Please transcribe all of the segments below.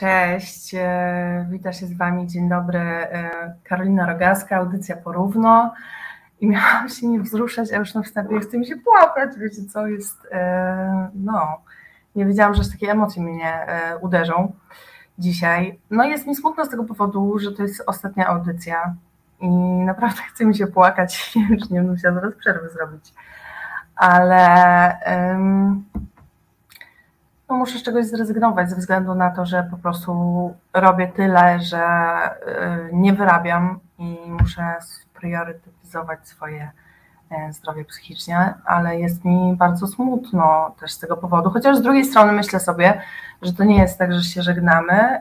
Cześć, e, witam się z Wami. Dzień dobry. E, Karolina Rogaska, audycja Porówno. I miałam się nie wzruszać, a już na wstępie chce mi się płakać. Wiecie, co jest. E, no, nie wiedziałam, że takie emocje mnie uderzą dzisiaj. No, jest mi smutno z tego powodu, że to jest ostatnia audycja i naprawdę chce mi się płakać. Nie wiem, czy nie musiała zaraz przerwy zrobić. Ale. Um, no muszę z czegoś zrezygnować ze względu na to, że po prostu robię tyle, że y, nie wyrabiam i muszę priorytetyzować swoje e, zdrowie psychiczne, ale jest mi bardzo smutno też z tego powodu. Chociaż z drugiej strony myślę sobie, że to nie jest tak, że się żegnamy,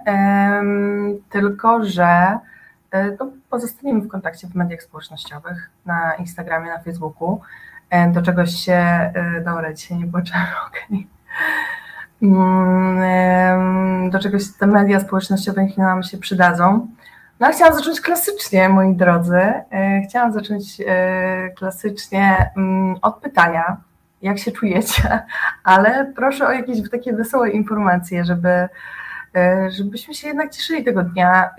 tylko że e, no, pozostaniemy w kontakcie w mediach społecznościowych, na Instagramie, na Facebooku. E, do czegoś się, dobra, dzisiaj nie okej. Okay do czegoś te media społecznościowe nam się przydadzą. No chciałam zacząć klasycznie, moi drodzy. E, chciałam zacząć e, klasycznie mm, od pytania, jak się czujecie, ale proszę o jakieś takie wesołe informacje, żeby, e, żebyśmy się jednak cieszyli tego dnia,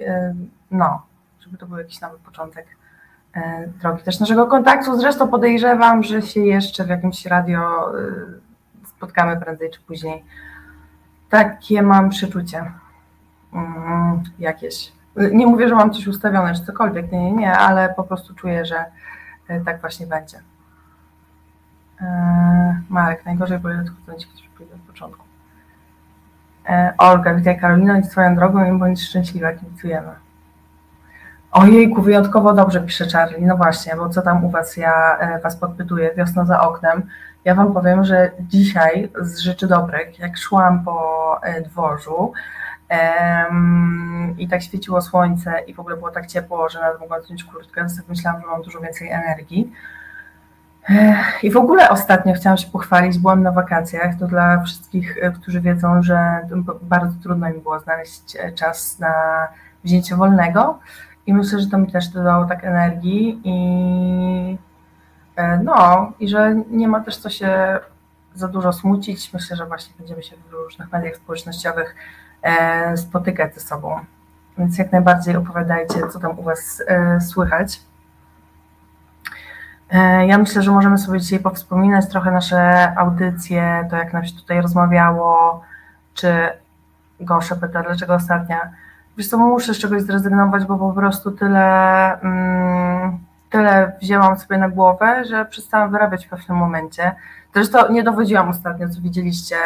no, żeby to był jakiś nowy początek drogi też naszego kontaktu. Zresztą podejrzewam, że się jeszcze w jakimś radio spotkamy prędzej czy później takie mam przeczucie. Mm, jakieś. Nie mówię, że mam coś ustawione czy cokolwiek, nie, nie, nie, ale po prostu czuję, że e, tak właśnie będzie. E, Marek, najgorzej bo odchodzą ci, którzy pójdą od początku. E, Olga, witaj Karolina i swoją drogą i bądź szczęśliwa, kibicujemy. Ojejku, wyjątkowo dobrze pisze Charlie. No właśnie, bo co tam u Was? Ja Was podpytuję, wiosna za oknem. Ja Wam powiem, że dzisiaj z rzeczy dobrych, jak szłam po e, dworzu um, i tak świeciło słońce i w ogóle było tak ciepło, że nawet mogłam zdjąć kurtkę, więc myślałam, że mam dużo więcej energii. I w ogóle ostatnio chciałam się pochwalić, byłam na wakacjach, to dla wszystkich, e, którzy wiedzą, że bardzo trudno mi było znaleźć e, czas na wzięcie wolnego i myślę, że to mi też dodało tak energii i no i że nie ma też co się za dużo smucić. Myślę, że właśnie będziemy się w różnych mediach społecznościowych e, spotykać ze sobą. Więc jak najbardziej opowiadajcie, co tam u Was e, słychać. Ja myślę, że możemy sobie dzisiaj powspominać trochę nasze audycje, to jak nam się tutaj rozmawiało, czy Gosze pyta, dlaczego ostatnia. Wiesz co, muszę z czegoś zrezygnować, bo po prostu tyle... Mm, tyle wzięłam sobie na głowę, że przestałam wyrabiać w pewnym momencie. Zresztą nie dowodziłam ostatnio, co widzieliście,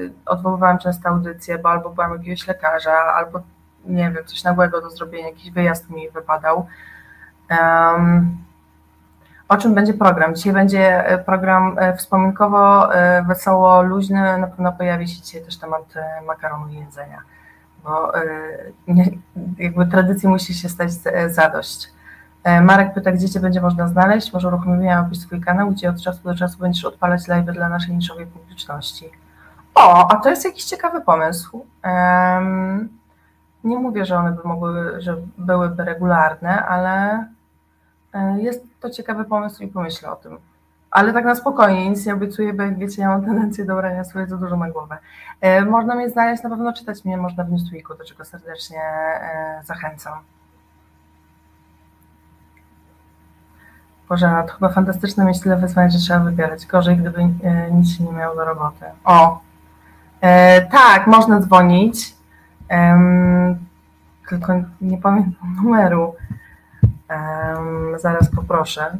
yy, odwoływałam często audycje, bo albo byłam jakiegoś lekarza, albo nie wiem, coś nagłego do zrobienia, jakiś wyjazd mi wypadał. Um, o czym będzie program? Dzisiaj będzie e, program e, wspominkowo, e, wesoło, luźny. Na pewno pojawi się dzisiaj też temat makaronu i jedzenia, bo jakby tradycji musi się stać zadość. E, Marek pyta, gdzie Cię będzie można znaleźć. Może uruchomiłabyś swój kanał, gdzie od czasu do czasu będziesz odpalać live dla naszej niszowej publiczności. O, a to jest jakiś ciekawy pomysł. Um, nie mówię, że one by mogły, że byłyby regularne, ale e, jest to ciekawy pomysł i pomyślę o tym. Ale tak na spokojnie, nic nie obiecuję, bo jak wiecie, ja mam tendencję do brania sobie za dużo na głowę. E, można mnie znaleźć, na pewno czytać mnie można w Newsweeku, do czego serdecznie zachęcam. Boże, to chyba fantastyczne mieć tyle wyzwań, że trzeba wybierać. Gorzej, gdyby e, nic się nie miało do roboty. O, e, tak, można dzwonić, e, tylko nie pamiętam numeru. zaraz poproszę.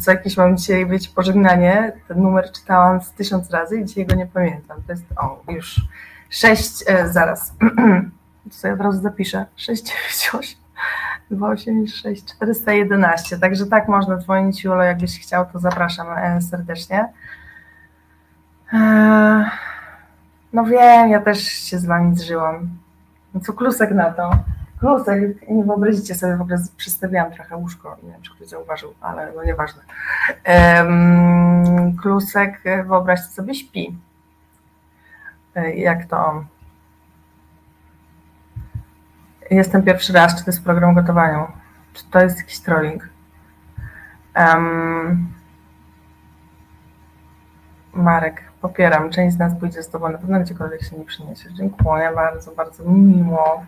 Co jakiś mam dzisiaj, wiecie, pożegnanie. Ten numer czytałam z tysiąc razy i dzisiaj go nie pamiętam. To jest, o, już sześć, e, zaraz. Co od razu zapiszę. 698 286 411. Także tak można dzwonić, Julo, jakbyś chciał, to zapraszam e, serdecznie. E, no wiem, ja też się z wami zżyłam. No co klusek na to? Klusek, nie wyobrazicie sobie, w ogóle przystawiałam trochę łóżko, nie wiem, czy ktoś zauważył, ale no nieważne. Klusek, wyobraźcie sobie, śpi. E, jak to on? Jestem pierwszy raz, czy to jest program gotowania? Czy to jest jakiś trolling? Um, Marek, popieram. Część z nas pójdzie z Tobą na pewno gdziekolwiek się nie przyniesie. Dziękuję bardzo, bardzo mi miło,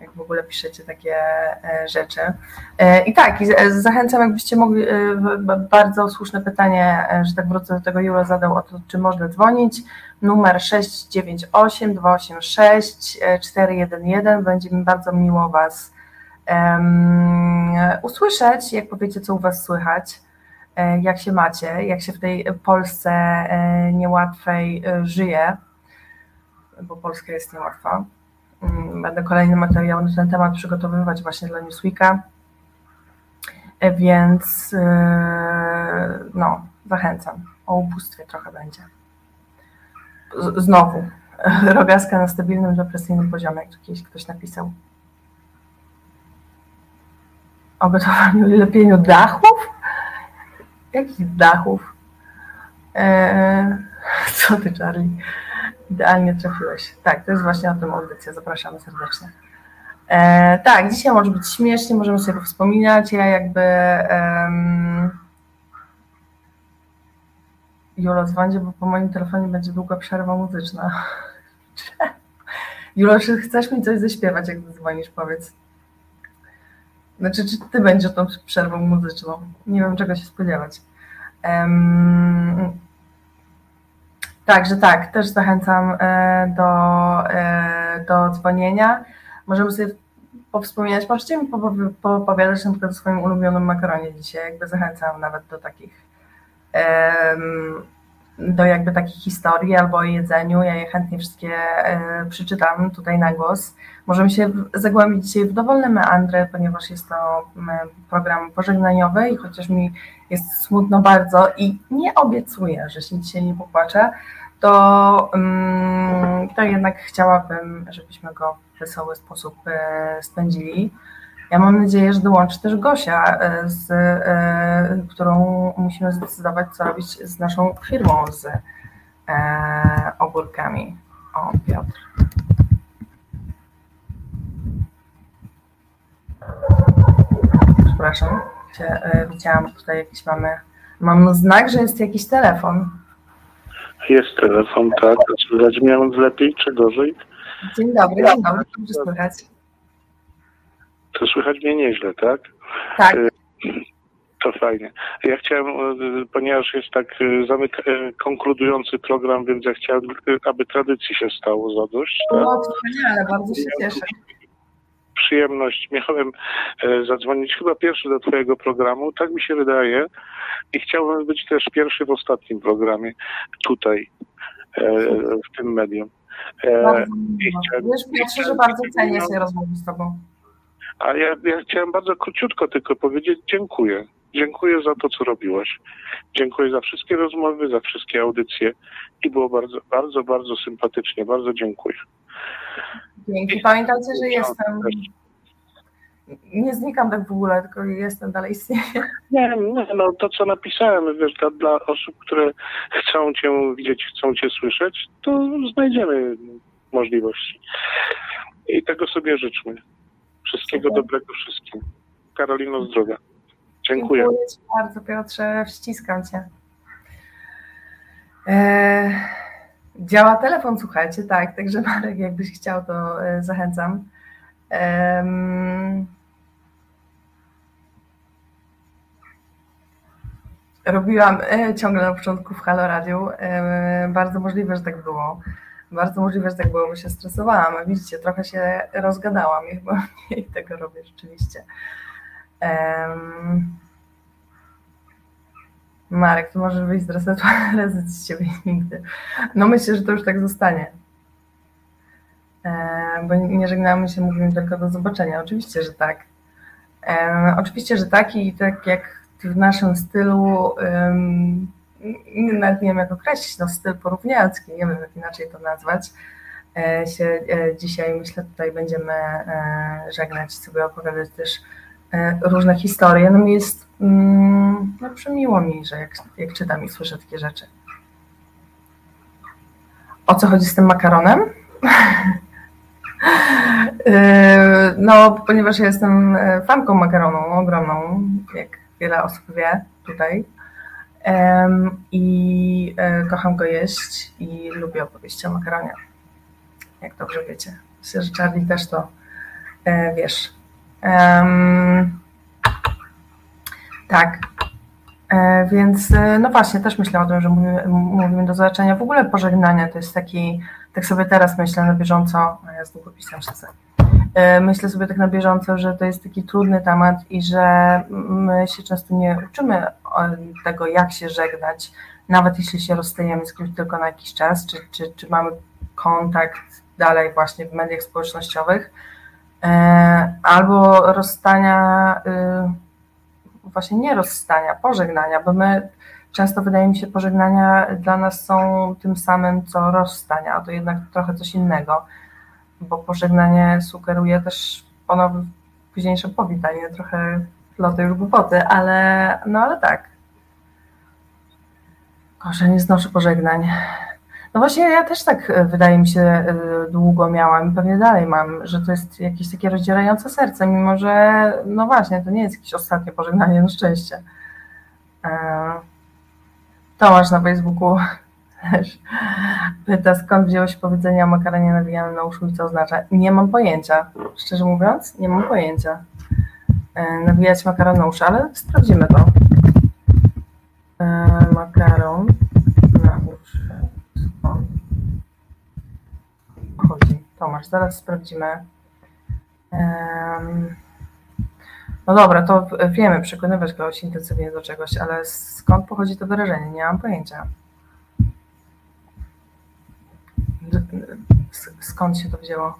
jak w ogóle piszecie takie e, rzeczy. E, I tak, i zachęcam, jakbyście mogli, e, bardzo słuszne pytanie, że tak wrócę do tego, Juro zadał o to, czy można dzwonić. Numer 698 286 411. Będzie mi bardzo miło Was um, usłyszeć, jak powiecie, co u Was słychać. E, jak się macie, jak się w tej Polsce e, niełatwej e, żyje, bo Polska jest niełatwa. Mm, będę kolejny materiał na ten temat przygotowywać właśnie dla Newsweeka, więc no, zachęcam. O ubóstwie trochę będzie. Znowu, rogaska na stabilnym, depresyjnym poziomie, jak kiedyś ktoś napisał. O gotowaniu i lepieniu dachów? Jakich dachów? Eee, co ty, Charlie? Idealnie trafiłeś. Tak, to jest właśnie o tym audycja. Zapraszamy serdecznie. Eee, tak, dzisiaj może być śmiesznie, możemy sobie wspominać. Ja jakby. Um, Julo, dzwońcie, bo po moim telefonie będzie długa przerwa muzyczna. Julo, czy chcesz mi coś zaśpiewać, jak dzwonisz, powiedz. Znaczy, czy ty będziesz tą przerwą muzyczną? Nie wiem, czego się spodziewać. Um, także tak, też zachęcam e, do, e, do dzwonienia. Możemy sobie powspominać, możecie mi poopowiadać na przykład o swoim ulubionym makaronie dzisiaj, jakby zachęcam nawet do takich do jakby takich historii albo o jedzeniu. Ja je chętnie wszystkie e, przeczytam tutaj na głos. Możemy się zagłębić dzisiaj w dowolne meandry, ponieważ jest to program pożegnaniowy i chociaż mi jest smutno bardzo i nie obiecuję, że się dzisiaj nie popłaczę, to, to jednak chciałabym, żebyśmy go w wesoły sposób e, spędzili. Ja mam nadzieję, że dołączy też Gosia, e, z, e, którą musimy zdecydować, co robić z naszą firmą z e, ogórkami. O, Piotr. Przepraszam, widziałam tutaj jakiś mamy. Mam znak, że jest jakiś telefon. Jest telefon, tak. Słychać mnie lepiej czy gorzej? Dzień dobry, dzień dobry, dobrze słychać. To słychać mnie nieźle, tak? Tak. E, to fajnie. Ja chciałem, e, ponieważ jest tak e, zamyk konkludujący program, więc ja chciałem, aby tradycji się stało zadość. Tak? No, wspaniale, bardzo się cieszę. Przyjemność. Miałem zadzwonić chyba pierwszy do Twojego programu, tak mi się wydaje. I chciałbym być też pierwszy w ostatnim programie tutaj, w tym medium. Bardzo I Wiesz, Piotrze, że bardzo cenię się rozmowy z Tobą. A ja, ja chciałem bardzo króciutko tylko powiedzieć dziękuję. Dziękuję za to, co robiłaś. Dziękuję za wszystkie rozmowy, za wszystkie audycje i było bardzo, bardzo, bardzo sympatycznie. Bardzo dziękuję. Dzięki. Pamiętajcie, że jestem. Nie znikam tak w ogóle, tylko jestem dalej istnieję. Nie, nie, no to co napisałem, wiesz, dla, dla osób, które chcą cię widzieć, chcą cię słyszeć, to znajdziemy możliwości. I tego sobie życzmy. Wszystkiego dobrego wszystkim. Karolino zdrowia. Dziękuję. Dziękuję Ci bardzo, Piotrze. Wściskam Cię. Eee, działa telefon, słuchajcie, tak, także Marek, jakbyś chciał, to e, zachęcam. Eee, robiłam e, ciągle na początku w Halo Radio. E, bardzo możliwe, że tak było. Bardzo możliwe, że tak było, bo się stresowałam. A widzicie, trochę się rozgadałam i chyba mniej tego robię rzeczywiście. Um, Marek, to możesz wyjść z resetu, reset z ciebie nigdy. No myślę, że to już tak zostanie. Um, bo nie żegnamy się, mówimy tylko do zobaczenia. Oczywiście, że tak. Um, oczywiście, że tak i tak jak w naszym stylu nawet nie wiem jak określić, no styl porównialski, nie wiem jak inaczej to nazwać, e, się e, dzisiaj myślę tutaj będziemy e, żegnać, sobie opowiadać też różne historie. No mi jest, mm, no przemiło mi, że jak, jak czytam i słyszę takie rzeczy. O co chodzi z tym makaronem? No, ponieważ ja jestem fanką makaronu, ogromną, jak wiele osób wie tutaj, i e, kocham go jeść i lubię opowieści o makaronie. Jak dobrze wiecie. Myślę, że Charlie też to e, wiesz. Tak. E, więc no właśnie, też myślę o tym, że mówimy, mówimy do zobaczenia. W ogóle pożegnania to jest taki, tak sobie teraz myślę na bieżąco, a ja z długopisem siedzę. E, Myślę sobie tak na bieżąco, że to jest taki trudny temat i że my się często nie uczymy o tego, jak się żegnać, nawet jeśli się rozstajemy z kimś tylko na jakiś czas, czy, czy, czy mamy kontakt dalej właśnie w mediach społecznościowych, E, albo rozstania, y, właśnie nie rozstania, pożegnania, bo my często wydaje mi się, pożegnania dla nas są tym samym co rozstania, a to jednak trochę coś innego, bo pożegnanie sugeruje też ponowne późniejsze powitanie, trochę loty już głupoty, ale no ale tak. Kosze, nie znoszę pożegnań. No właśnie ja też tak e, wydaje mi się e, długo miałam i pewnie dalej mam, że to jest jakieś takie rozdzierające serce, mimo że no właśnie, to nie jest jakieś ostatnie pożegnanie, na szczęście. E, Tomasz na Facebooku też pyta, skąd się powiedzenie o makaronie nawijane na uszu i co oznacza. Nie mam pojęcia, szczerze mówiąc, nie mam pojęcia. Nawijać makaron na uszy, ale sprawdzimy to. Makaron na uszy. chodzi. Tomasz, zaraz sprawdzimy. No dobra, to wiemy, przekonywać kogoś intensywnie do czegoś, ale skąd pochodzi to wyrażenie? Nie mam pojęcia. Skąd się to wzięło?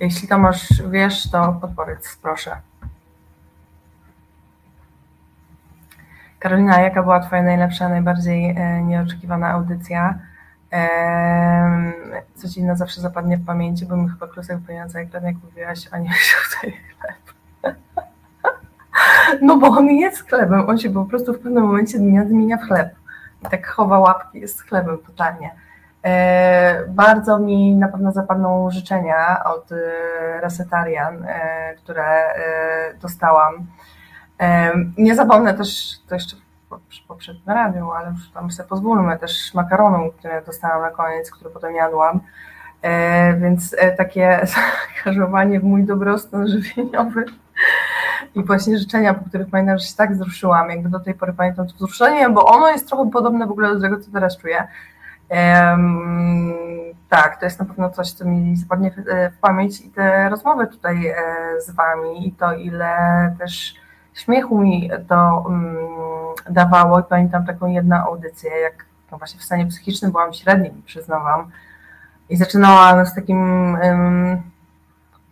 Jeśli Tomasz wiesz, to podpowiedz, proszę. Karolina, jaka była Twoja najlepsza, najbardziej e, nieoczekiwana audycja? Co ci na zawsze zapadnie w pamięci, bo mi chyba klusek wypełniający ekran, jak mówiłaś, a nie wziął tutaj chleb. No bo on jest chlebem, on się po prostu w pewnym momencie dnia zmienia w chleb. I tak chowa łapki, jest chlebem totalnie. E, bardzo mi na pewno zapadną życzenia od e, Resetarian, e, które dostałam. Nie zapomnę też, to jeszcze przy poprzednim radiu, ale już tam sobie pozwólmy, też makaronu, które dostałam na koniec, które potem jadłam. Więc takie zaangażowanie w mój dobrostan żywieniowy i właśnie życzenia, po których pamiętam, że się tak wzruszyłam, jakby do tej pory pamiętam to wzruszenie, bo ono jest trochę podobne w ogóle do tego, co teraz czuję. Tak, to jest na pewno coś, co mi zapadnie w, w pamięć i te rozmowy tutaj e, z Wami i to, ile też śmiechu mi to um, dawało i pamiętam taką jedną audycję, jak no właśnie w stanie psychicznym byłam średnim, przyznawam, i zaczynałam z takim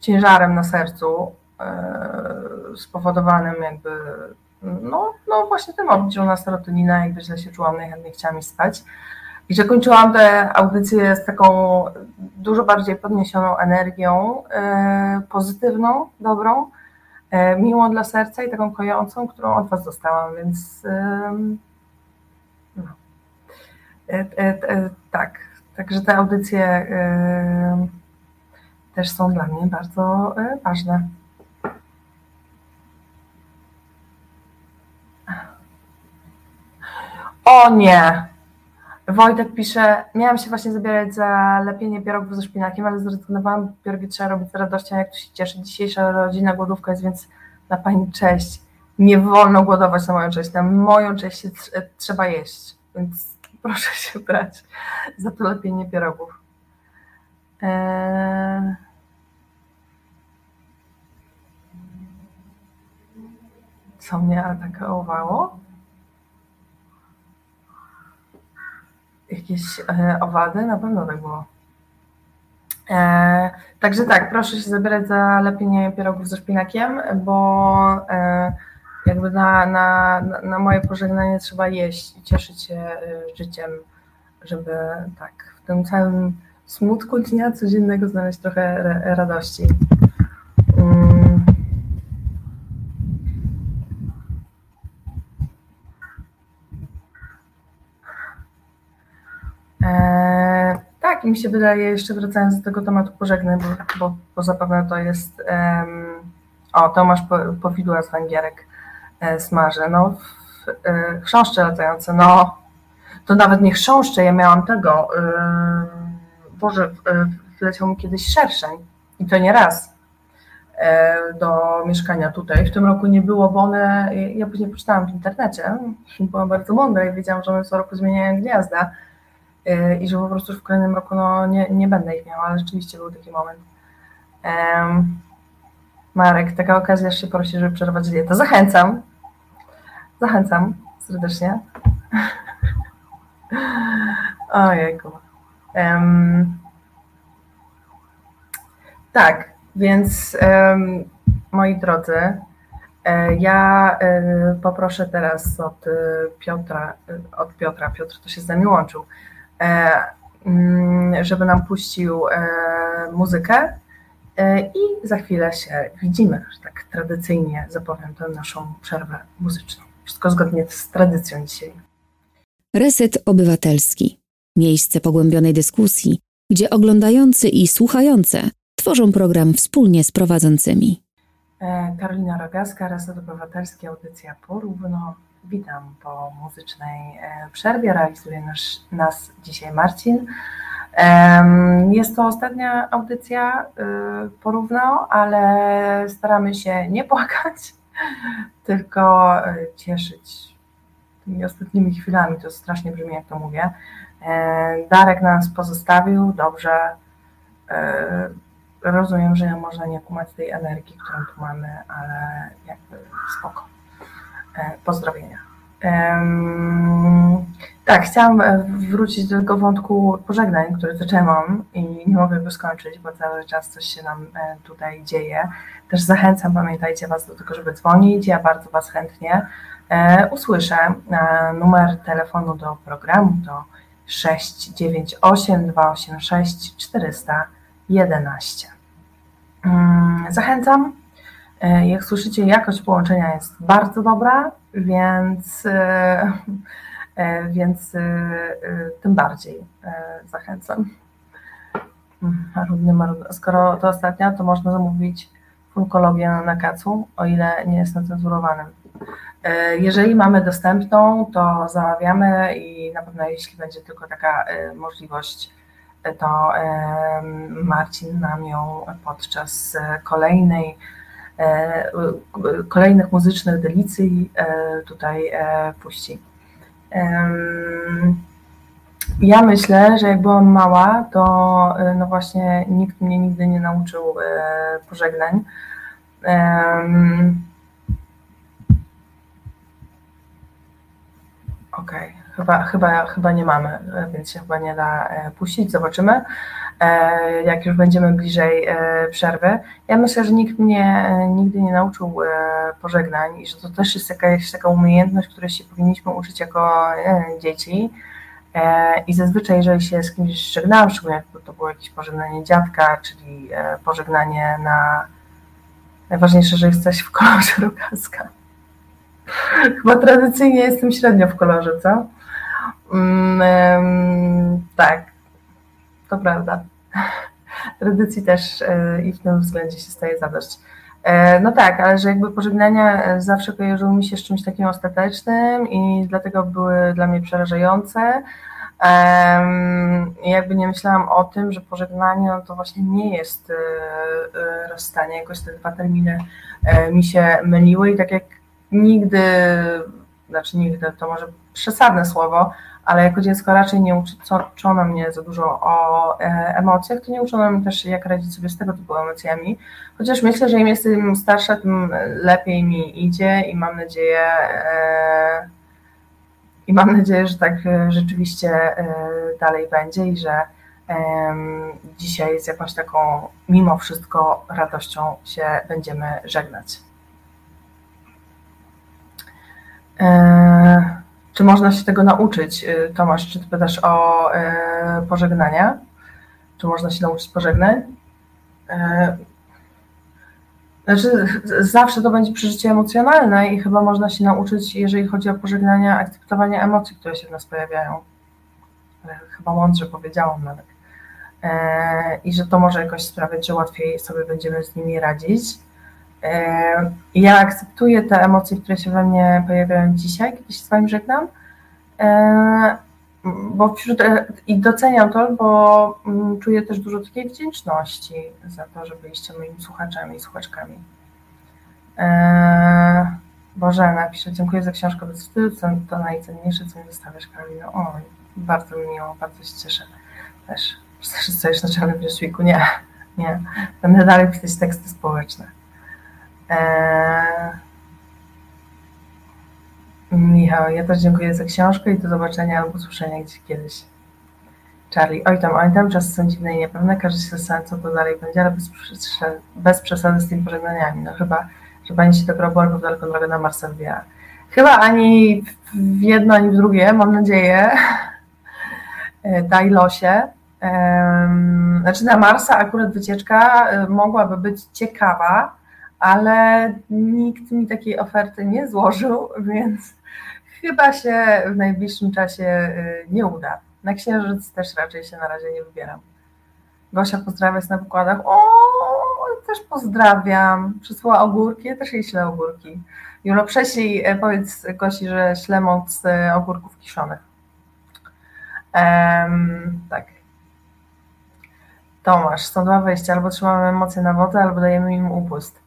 ciężarem na sercu um, spowodowanym jakby no, no właśnie tym oddział na serotonina, jakby źle się czułam, najchętniej chciałam spać. I że kończyłam tę audycję z taką dużo bardziej podniesioną energią, e, pozytywną, dobrą, E, miłą dla serca i taką kojącą, którą od Was dostałam, więc no. E, tak, także te audycje też są dla mnie bardzo ważne. O nie! Wojtek pisze, miałam się właśnie zabierać za lepienie pierogów ze szpinakiem, ale zrezygnowałam, pierogi trzeba robić z radością, jak tu się cieszę. Dzisiejsza rodzina głodówka jest więc na Pani cześć. Nie wolno głodować na moją cześć, na moją cześć się trzeba jeść, więc proszę się brać za to lepienie pierogów. Eee... Co mnie atakowało? Jakieś e, owady, na pewno tak było. E, także tak, proszę się zabierać za lepienie pierogów ze szpinakiem, bo e, jakby na, na, na moje pożegnanie trzeba jeść i cieszyć się e, życiem, żeby tak w tym całym smutku dnia codziennego znaleźć trochę radości. Mm. E, tak, mi się wydaje, jeszcze wracając do tego tematu pożegnań, bo, bo, bo zapewne to jest. Um, o, Tomasz Powidła z Węgierek e, smaży. No, Yy, chrząszcze latające, no to nawet nie chrząszcze, ja miałam tego, yy, Boże, wleciał mi kiedyś szerszeń i to nie raz yy, do mieszkania tutaj. W tym roku nie było, bo one, ja później poczytałam w internecie, byłam bardzo mądra i wiedziałam, że one co roku zmieniają gniazda i że po prostu w kolejnym roku no, nie, nie będę ich miała, ale rzeczywiście był taki moment. Marek, taka okazja się prosi, żeby przerwać dietę. Zachęcam. Zachęcam serdecznie. Ojejku. Um, tak, więc um, moi drodzy, e, ja e, poproszę teraz od e, Piotra, od Piotra, Piotr to się z nami łączył, żeby nam puścił muzykę i za chwilę się widzimy, że tak tradycyjnie zapowiem tę naszą przerwę muzyczną. Wszystko zgodnie z tradycją dzisiaj. Reset Obywatelski. Miejsce pogłębionej dyskusji, gdzie oglądający i słuchające tworzą program wspólnie z prowadzącymi. E, Karolina Rogaska, Reset Obywatelski, audycja Porówno. Witam po muzycznej e, przerwie. Realizuje nas, nas dzisiaj Marcin. Jest to ostatnia audycja e, Porówno, ale staramy się nie płakać, tylko cieszyć tymi ostatnimi chwilami, to strasznie brzmi, jak to mówię. E, Darek nas pozostawił, dobrze. E, rozumiem, że można nie kumać tej energii, którą tu mamy, ale jakby spoko. E, pozdrowienia. Tak, chciałam wrócić do tego wątku pożegnań, który zaczęłam i nie mogę go skończyć, bo cały czas coś się nam tutaj dzieje. Też zachęcam, pamiętajcie Was do tego, żeby dzwonić. Ja bardzo Was chętnie E, usłyszę e, numer telefonu do programu to 698 286 411. Zachęcam. E, jak słyszycie, jakość połączenia jest bardzo dobra, więc, więc tym bardziej zachęcam. Marudny, marudny. Skoro to ostatnia, to można zamówić funkologię na kacu, o ile nie jest nacenzurowanym. E, jeżeli mamy dostępną, to zamawiamy i na pewno jeśli będzie tylko taka e, możliwość, e, to Marcin nam ją podczas kolejnej, kolejnych muzycznych delicji tutaj puści. Ja myślę, że jak byłam mała, to no właśnie nikt mnie nigdy nie nauczył pożegnań. Okej, okay. chyba, chyba, chyba nie mamy, więc się chyba nie da e, puścić. Zobaczymy, e, jak już będziemy bliżej e, przerwy. Ja myślę, że nikt mnie nigdy nie nauczył pożegnań i że to też jest jakaś taka umiejętność, której się powinniśmy uczyć jako dzieci. I zazwyczaj, jeżeli się z kimś żegnałam, szczególnie jak to było jakieś pożegnanie dziadka, czyli pożegnanie na najważniejsze, że jesteś w kolorze rogaska Chyba tradycyjnie jestem średnio w kolorze, co? Mm, tak, to prawda. Tradycji też e, i w tym względzie się staje zadość. E, no tak, ale że jakby pożegnania e, zawsze kojarzyły mi się z czymś takim ostatecznym i dlatego były dla mnie przerażające. jakby nie myślałam o tym, że pożegnanie no to właśnie nie jest rozstanie. Jakoś te dwa terminy mi się myliły i tak jak nigdy, znaczy nigdy, to może przesadne słowo, ale jako dziecko raczej nie uczono mnie za dużo o e, emocjach, to nie uczono mnie też, jak radzić sobie z tego typu emocjami. Chociaż myślę, że im jestem starsza, tym lepiej mi idzie i mam nadzieję, e, i mam nadzieję, że tak e, rzeczywiście dalej będzie i że dzisiaj z jakąś taką, mimo wszystko, radością się będziemy żegnać. E, czy można się tego nauczyć? E, Tomasz, czy ty pytasz o e, pożegnania? Czy można się nauczyć pożegnań? Znaczy, zawsze to będzie przeżycie emocjonalne i chyba można się nauczyć, jeżeli chodzi o pożegnania, akceptowania emocji, które się w nas pojawiają. Chyba mądrze powiedziałam nawet. I że to może jakoś sprawiać, że łatwiej sobie będziemy z nimi radzić. E, ja akceptuję te emocje, które się we mnie pojawiają dzisiaj, kiedy się z Wami żegnam, e, bo wśród, i doceniam to, bo mm, czuję też dużo takiej wdzięczności za to, że byliście moimi słuchaczami i słuchaczkami. Bożena pisze, dziękuję za książkę bez wstydu, to najcenniejsze, co mi zostawiasz, Karolino. O, bardzo mi miło, bardzo się cieszę też. Wszyscy już na czarnym wierzchniku? Nie, nie. Będę dalej pisać teksty społeczne. Eee... Michał, ja też dziękuję za książkę i do zobaczenia albo usłyszenia gdzieś kiedyś. Charlie, oj tam, oj tam, czasy są dziwne i niepewne, każdy się zastanawia, co to dalej będzie, ale bez, bez przesady z tymi pożegnaniami. No chyba, że pani się do albo daleko drogę na Marsa wybiera. Chyba ani w jedno, ani w drugie, mam nadzieję. Daj losie. Znaczy na Marsa akurat wycieczka e, mogłaby być ciekawa, ale nikt mi takiej oferty nie złożył, więc chyba się w najbliższym czasie e, nie uda. Na Księżyc też raczej się na razie nie wybieram. Gosia pozdrawia na wykładach. O, też pozdrawiam. Przysłała ogórki, ja też jej ślę ogórki. Julo, prześlij, powiedz Gosi, że ślę moc ogórków kiszonych. Um, tak. Tomasz, są dwa wejścia, albo trzymamy emocje na wodę, albo dajemy im upust.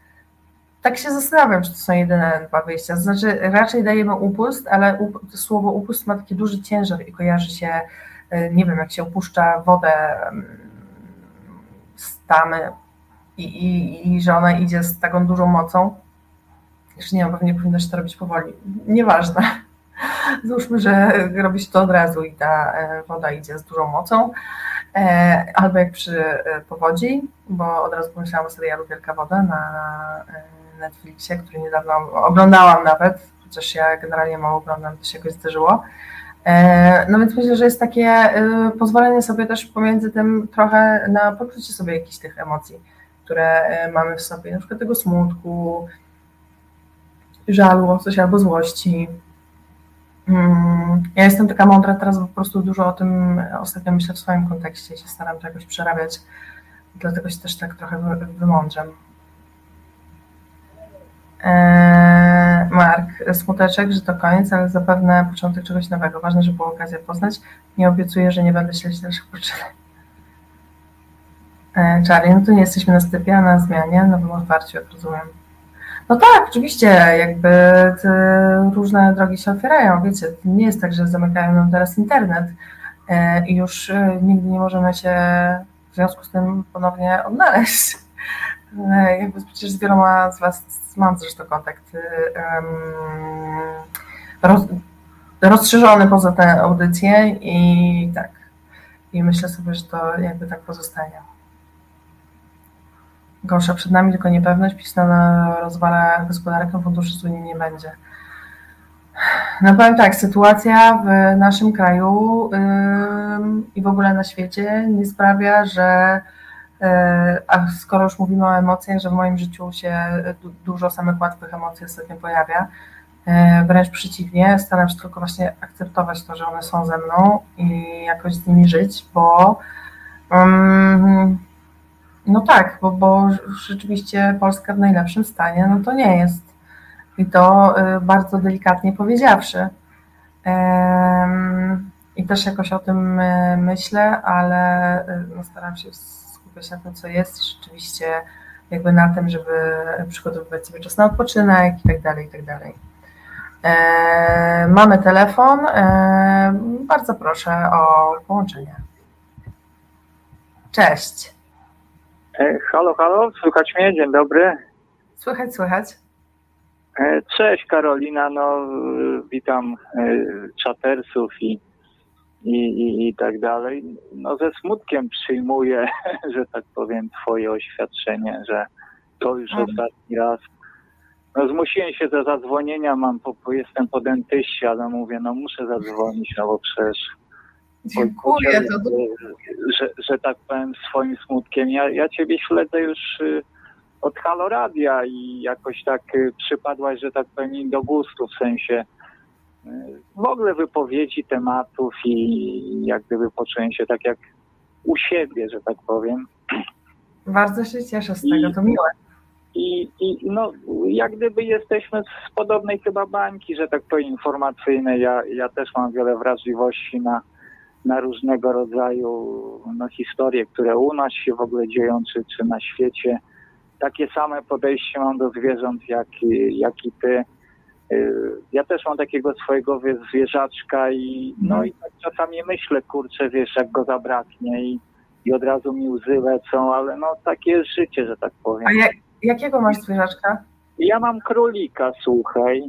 Tak się zastanawiam, czy to są jedyne dwa wyjścia. Znaczy, raczej dajemy upust, ale up, słowo upust ma taki duży ciężar i kojarzy się, e, nie wiem, jak się opuszcza wodę z tamy i, i, i że ona idzie z taką dużą mocą. Jeszcze nie wiem, pewnie powinno się to robić powoli. Nieważne. Załóżmy, że robi się to od razu i ta e, woda idzie z dużą mocą. E, albo jak przy e, powodzi, bo od razu pomyślałam o serialu Wielka Woda na Netflixie, który niedawno oglądałam nawet, chociaż ja generalnie mało oglądam, to się jakoś zdarzyło. No więc myślę, że jest takie pozwolenie sobie też pomiędzy tym trochę na poczucie sobie jakichś tych emocji, które mamy w sobie, na przykład tego smutku, żalu, coś albo złości, Mm, ja jestem taka mądra teraz, bo po prostu dużo o tym ostatnio myślę w swoim kontekście i się staram to jakoś przerabiać. Dlatego się też tak trochę wymądrzem. Eee, Mark, smuteczek, że to koniec, ale zapewne początek czegoś nowego. Ważne, żeby było okazję poznać. Nie obiecuję, że nie będę śledzić dalszych poczynek. Eee, Charlie, no to nie jesteśmy na stypie, a na zmianie, nowym otwarciu, jak rozumiem. No tak, oczywiście, jakby różne drogi się otwierają, wiecie, nie jest tak, że zamykają nam teraz internet e, i już e, nigdy nie możemy się w związku z tym ponownie odnaleźć. Jakby przecież z wieloma z Was mam zresztą kontakt roz, rozszerzony poza tę audycję i tak, i myślę sobie, że to jakby tak pozostanie. Gorsza przed nami tylko niepewność, pisana rozwala gospodarkę, funduszy z Unii nie będzie. No powiem tak, sytuacja w naszym kraju yy, i w ogóle na świecie nie sprawia, że a skoro już mówimy o emocjach, że w moim życiu się dużo samych łatwych emocji ostatnio pojawia, yy, wręcz przeciwnie, staram się tylko właśnie akceptować to, że one są ze mną i jakoś z nimi żyć, bo no tak, bo, bo rzeczywiście Polska w najlepszym stanie, no to nie jest. I to y, bardzo delikatnie powiedziawszy. I też jakoś o tym myślę, ale no staram się skupiać na tym, co jest, rzeczywiście jakby na tym, żeby przygotowywać sobie czas na odpoczynek i tak dalej, i tak dalej. Mamy telefon. Bardzo proszę o połączenie. Cześć. E, halo, halo, słychać mnie? Dzień dobry. Słychać, słychać. E, cześć Karolina, no witam e, czatersów i, i, i, i tak dalej. No ze smutkiem przyjmuję, że tak powiem, twoje oświadczenie, że to już mhm. ostatni raz. No zmusiłem się do zadzwonienia, mam, po, jestem po dentyście, ale mówię, no muszę zadzwonić, no bo przecież Dziękuję. To... Że, że tak powiem swoim smutkiem. Ja, ja ciebie śledzę już y, od Haloradia i jakoś tak y, przypadłaś, że tak powiem, do gustu, w sensie w ogóle wypowiedzi tematów i jak gdyby poczułem się tak jak u siebie, że tak powiem. Bardzo się cieszę z tego, to miłe. I, I no, jak gdyby jesteśmy z podobnej chyba bańki, że tak powiem, informacyjnej. Ja, ja też mam wiele wrażliwości na, na różnego rodzaju no, historie, które u nas się w ogóle dzieją, czy, czy na świecie. Takie same podejście mam do zwierząt, jak, jak i ty. Y, Ja też mam takiego swojego wie- zwierzaczka i no i tak czasami myślę, kurczę, wiesz, jak go zabraknie i, i od razu mi łzy lecą, ale no takie jest życie, że tak powiem. A jak, jakiego masz zwierzaczka? Ja mam królika, słuchaj.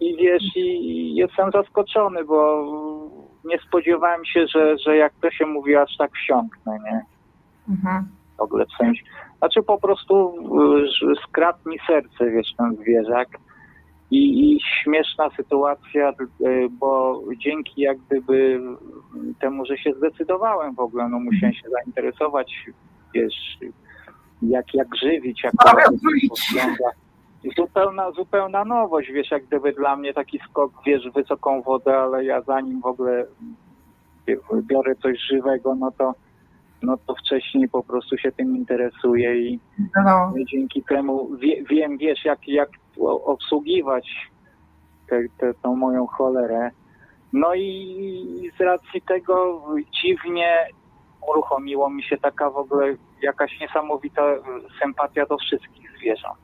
I wiesz, i jestem zaskoczony, bo nie spodziewałem się, że, że jak to się mówi, aż tak wsiąknę, nie? Mhm. W ogóle w sensie. Znaczy po prostu y, skradł mi serce, wiesz, ten zwierzak. I, I śmieszna sytuacja, y, bo dzięki jak gdyby temu, że się zdecydowałem w ogóle, no musiałem się zainteresować, wiesz, jak, jak żywić, jak wygląda. Zupełna, zupełna nowość, wiesz, jak gdyby dla mnie taki skok, wiesz, wysoką wodę, ale ja zanim w ogóle biorę coś żywego, no to, no to wcześniej po prostu się tym interesuję i No, dzięki temu wie, wiem, wiesz, jak, jak obsługiwać tę te, tą moją cholerę. No i z racji tego dziwnie uruchomiło mi się taka w ogóle jakaś niesamowita sympatia do wszystkich zwierząt.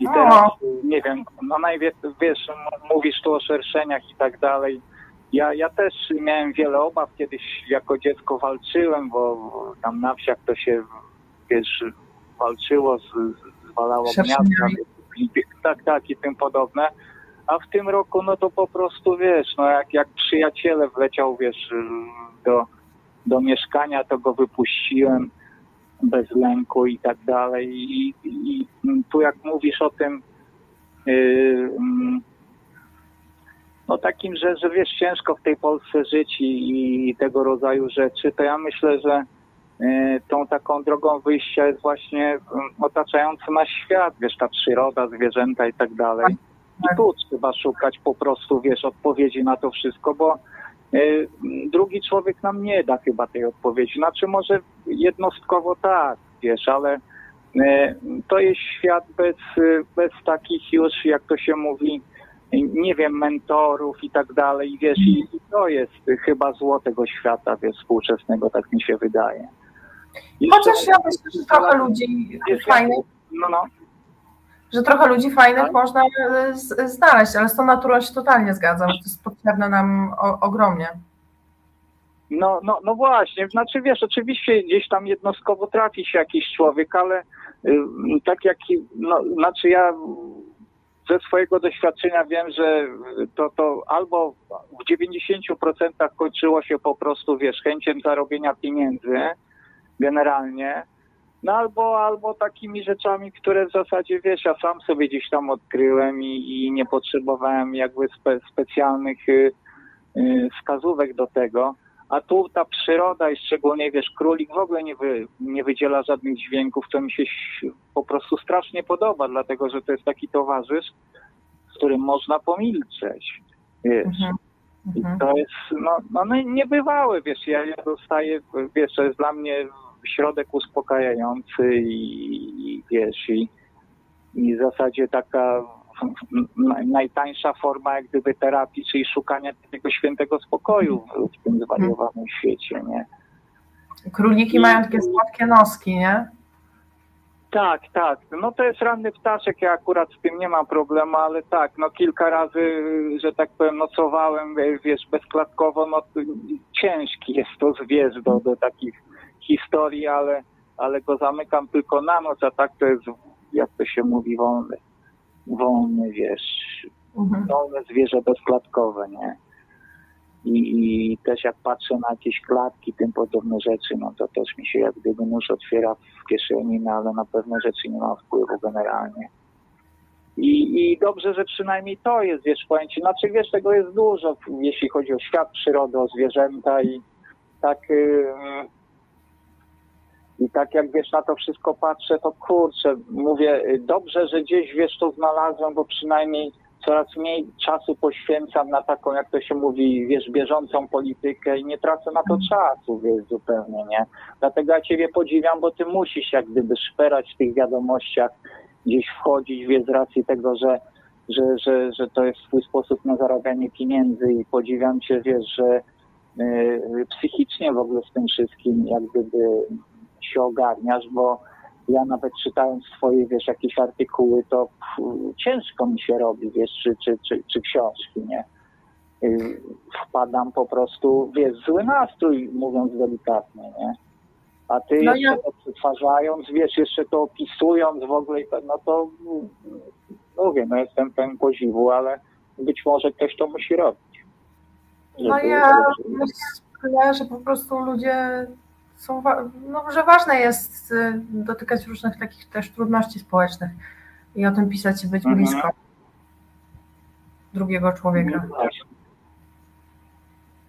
I teraz, nie wiem, no najwie, wiesz, mówisz tu o szerszeniach i tak dalej. Ja, ja też miałem wiele obaw, kiedyś jako dziecko walczyłem, bo tam na wsiach to się, wiesz, walczyło, z, zwalało i- tak, tak i tym podobne. A w tym roku, no to po prostu, wiesz, no jak, jak przyjaciele wleciał, wiesz, do, do mieszkania, to go wypuściłem bez lęku i tak dalej. I, i, i tu jak mówisz o tym, yy, no takim, że, że wiesz, ciężko w tej Polsce żyć i, i tego rodzaju rzeczy, to ja myślę, że yy, tą taką drogą wyjścia jest właśnie mm, otaczający nas świat, wiesz, ta przyroda, zwierzęta i tak dalej. I tu trzeba szukać po prostu, wiesz, odpowiedzi na to wszystko, bo y, drugi człowiek nam nie da chyba tej odpowiedzi. Znaczy może jednostkowo tak, wiesz, ale y, to jest świat bez, bez takich już, jak to się mówi, nie wiem, mentorów i tak dalej, I wiesz, i, to jest chyba zło tego świata, wiesz, współczesnego, tak mi się wydaje. I Chociaż ja myślę, że trochę ludzi fajnych, No, no. że trochę ludzi fajnych Tak. można e, znaleźć, ale z tą naturą się totalnie zgadzam, że to jest potrzebne nam o, ogromnie. No, no, no właśnie, znaczy wiesz, oczywiście gdzieś tam jednostkowo trafi się jakiś człowiek, ale y, tak jak, no, znaczy ja ze swojego doświadczenia wiem, że to, to albo w 90% kończyło się po prostu, wiesz, chęciem zarobienia pieniędzy generalnie, no albo, albo takimi rzeczami, które w zasadzie, wiesz, ja sam sobie gdzieś tam odkryłem i, i nie potrzebowałem jakby spe, specjalnych y, y, wskazówek do tego. A tu ta przyroda i szczególnie, wiesz, królik w ogóle nie, wy, nie wydziela żadnych dźwięków, co mi się po prostu strasznie podoba, dlatego że to jest taki towarzysz, z którym można pomilczeć, wiesz. Mhm. I Mhm. to jest, no, no no niebywałe, wiesz, ja, ja dostaję, wiesz, to jest dla mnie środek uspokajający i, i wiesz, i, i w zasadzie taka najtańsza forma jak gdyby terapii, czyli szukania tego świętego spokoju w, w tym zwariowanym świecie, nie? Króliki mają takie słodkie noski, nie? Tak, tak. No to jest ranny ptaszek, ja akurat z tym nie mam problemu, ale tak, no kilka razy, że tak powiem, nocowałem, wiesz, bezklatkowo, no ciężki jest to zwierz do, do takich historii, ale, ale go zamykam tylko na noc, a tak to jest, jak to się mówi, wolny, wolny, wiesz, Mhm. wolne zwierzę bezklatkowe, nie? I, I też jak patrzę na jakieś klatki, tym podobne rzeczy, no to też mi się jak gdyby nóż otwiera w kieszeni, no ale na pewne rzeczy nie ma wpływu generalnie. I, I dobrze, że przynajmniej to jest, wiesz, ci, znaczy wiesz, tego jest dużo, jeśli chodzi o świat przyrody, o zwierzęta i tak yy, i tak jak wiesz, na to wszystko patrzę, to kurczę, mówię, dobrze, że gdzieś wiesz, to znalazłem, bo przynajmniej coraz mniej czasu poświęcam na taką, jak to się mówi, wiesz, bieżącą politykę i nie tracę na to czasu, wiesz, zupełnie, nie? Dlatego ja Ciebie podziwiam, bo Ty musisz jak gdyby szperać w tych wiadomościach gdzieś wchodzić, wie, z racji tego, że, że, że, że to jest swój sposób na zarabianie pieniędzy i podziwiam cię, wiesz, że y, psychicznie w ogóle z tym wszystkim jak gdyby się ogarniasz, bo ja nawet czytając twoje, wiesz, jakieś artykuły, to pff, ciężko mi się robi, wiesz, czy, czy, czy, czy książki, nie? Y, Wpadam po prostu, wiesz, zły nastrój, mówiąc delikatnie, nie? A ty No jeszcze ja- to przetwarzając, wiesz, jeszcze to opisując w ogóle, no to no mówię, no jestem pełen podziwu, ale być może ktoś to musi robić. No ja myślę, że po prostu ludzie są, no, że ważne jest y, dotykać różnych takich też trudności społecznych i o tym pisać i być Mhm. blisko drugiego człowieka.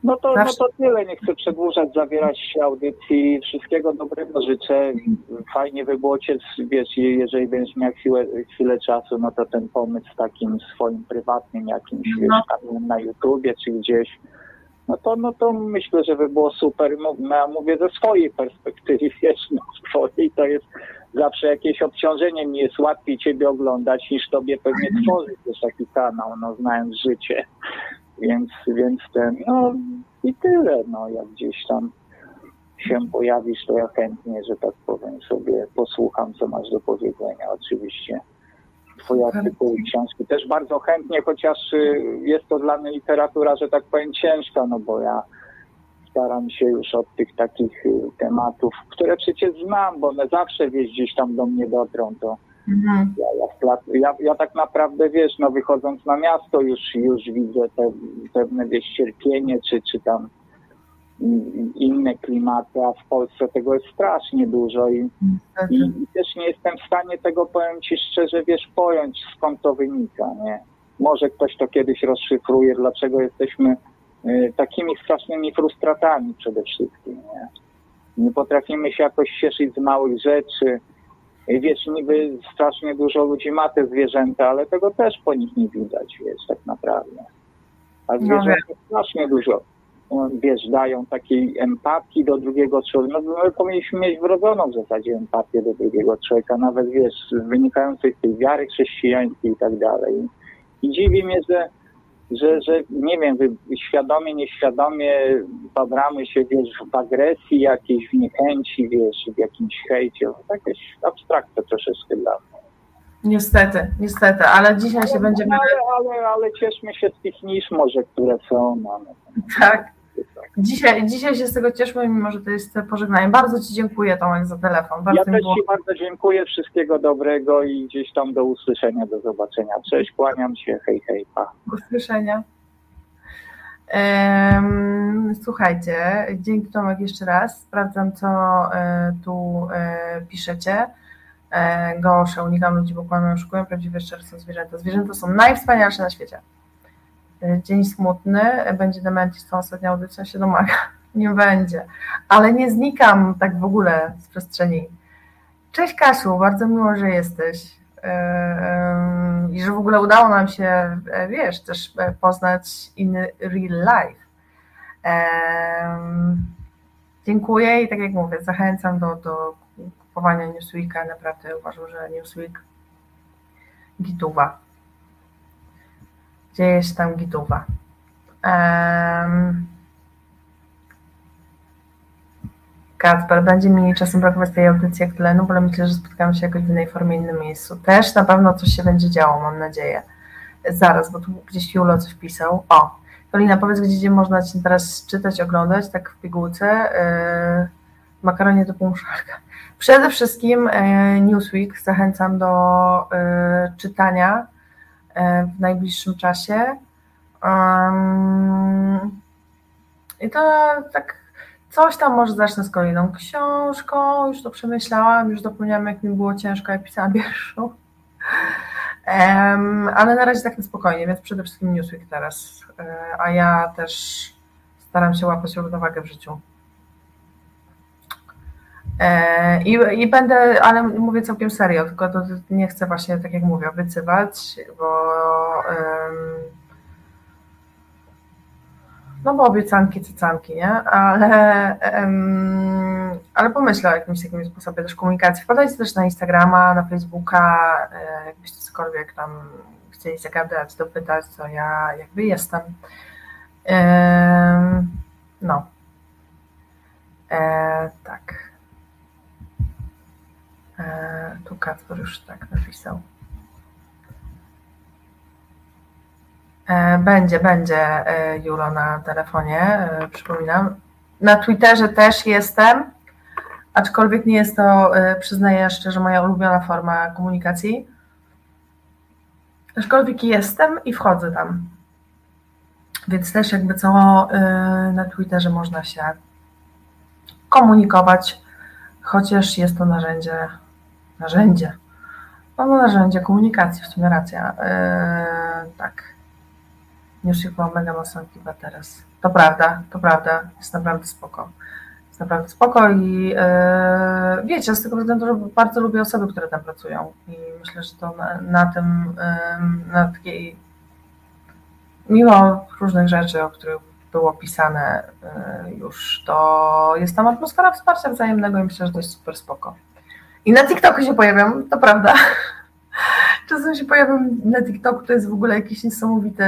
No to, no to tyle, nie chcę przedłużać, zawierać się audycji. Wszystkiego dobrego życzę. Fajnie by było cię, wiesz, jeżeli będziesz miał chwilę, chwilę czasu, no to ten pomysł takim swoim prywatnym jakimś, wiesz, No. kanałem na YouTubie czy gdzieś, no to, no to myślę, że by było super. No Ja mówię ze swojej perspektywy, wiesz, no z twojej to jest zawsze jakieś obciążenie. Mi jest łatwiej ciebie oglądać niż tobie pewnie tworzyć też taki kanał, no znając życie. Więc, więc ten, no i tyle, no jak gdzieś tam się pojawisz, to ja chętnie, że tak powiem, sobie posłucham, co masz do powiedzenia, oczywiście. Twoje artykuły i książki też bardzo chętnie, chociaż y, jest to dla mnie literatura, że tak powiem, ciężka, no bo ja staram się już od tych takich y, tematów, które przecież znam, bo one zawsze wieś gdzieś tam do mnie dotrą, to Mhm. ja, ja, ja, ja tak naprawdę, wiesz, no wychodząc na miasto już, już widzę te, pewne, wiesz, cierpienie, czy, czy tam inne klimaty, a w Polsce tego jest strasznie dużo i, i, Niestety. i też nie jestem w stanie tego, powiem Ci szczerze, wiesz, pojąć skąd to wynika, nie? Może ktoś to kiedyś rozszyfruje, dlaczego jesteśmy y, takimi strasznymi frustratami przede wszystkim, nie? Nie potrafimy się jakoś cieszyć z małych rzeczy, Wiesz, niby strasznie dużo ludzi ma te zwierzęta, ale tego też po nich nie widać, wiesz, tak naprawdę. A zwierzęta strasznie dużo, no, wiesz, dają takiej empatii do drugiego człowieka. No, my powinniśmy mieć wrodzoną w zasadzie empatię do drugiego człowieka, nawet, wiesz, wynikającej z tej wiary chrześcijańskiej i tak dalej. I dziwi mnie, że że, że nie wiem, świadomie, nieświadomie babramy się, wiesz, w agresji jakiejś, w niechęci, wiesz, w jakimś hejcie. No, to jakaś abstrakcja troszeczkę dla mnie. Niestety, niestety, ale dzisiaj się będziemy. Ale, ale, ale cieszmy się z tych nisz może, które są. No, no, Tak. Dzisiaj, dzisiaj się z tego cieszmy, mimo że to jest pożegnanie. Bardzo Ci dziękuję, Tomek, za telefon. Bardzo Ja też było Ci bardzo dziękuję, wszystkiego dobrego i gdzieś tam do usłyszenia, do zobaczenia. Cześć, kłaniam się, hej, hej, pa. Do usłyszenia. Słuchajcie, dzięki Tomek jeszcze raz. Sprawdzam, co e, tu e, piszecie. E, Gosze, unikam ludzi, bo kłamią, oszukują, prawdziwe są zwierzęta. Zwierzęta są najwspanialsze na świecie. Dzień smutny, będzie dementis, tą ostatnią audycją się domaga. Nie będzie, ale nie znikam tak w ogóle z przestrzeni. Cześć Kasiu, bardzo miło, że jesteś. I że w ogóle udało nam się, wiesz, też poznać in real life. Dziękuję i tak jak mówię, zachęcam do, do kupowania Newsweeka. Naprawdę uważam, że Newsweek gituwa. Dzieje się tam gituwa. Um, Kacper, będzie mi czasem brakować tej audycji jak tlenu, bo myślę, że spotkamy się jakoś w innej formie, innym miejscu. Też na pewno coś się będzie działo, mam nadzieję. Zaraz, bo tu gdzieś Julo coś pisał. O, Polina, powiedz, gdzie można Cię teraz czytać, oglądać, tak w pigułce. Yy, makaronie do półmuszarka. Przede wszystkim yy, Newsweek zachęcam do yy, czytania w najbliższym czasie. I to tak coś tam może zacznę z kolejną książką, już to przemyślałam, już zapomniałam jak mi było ciężko, jak pisałam pierwszą. Um, ale na razie tak na spokojnie, więc przede wszystkim Newsweek teraz, e, a ja też staram się łapać równowagę w życiu. E, I, I będę, ale mówię całkiem serio, tylko to nie chcę właśnie, tak jak mówię, obiecywać, bo um, no bo obiecanki, cycanki, nie? Ale, um, ale pomyślę o jakimś takim sposobie też komunikacji. Wpadajcie też na Instagrama, na Facebooka, e, jakbyście cokolwiek tam chcieli zagadać, dopytać, co ja jakby jestem. E, no. E, tak. E, tu Kacper już tak napisał. E, będzie, będzie e, Julo na telefonie, przypominam. Na Twitterze też jestem, aczkolwiek nie jest to, przyznaję szczerze, moja ulubiona forma komunikacji. Aczkolwiek jestem i wchodzę tam. Więc też jakby co na Twitterze można się komunikować, chociaż jest to narzędzie, narzędzie, no, no narzędzie komunikacji, w sumie racja. Yy, tak. Music była mega mocno kiwa teraz. To prawda, to prawda, jest naprawdę spoko. Jest naprawdę spoko i yy, wiecie, z tego względu, że bardzo lubię osoby, które tam pracują i myślę, że to na, na tym, yy, na takiej, mimo różnych rzeczy, o których było pisane yy, już, to jest tam atmosfera wsparcia wzajemnego i myślę, że to jest super spoko. I na TikToku się pojawiam, to prawda. Czasem się pojawiam na TikToku, to jest w ogóle jakieś niesamowite,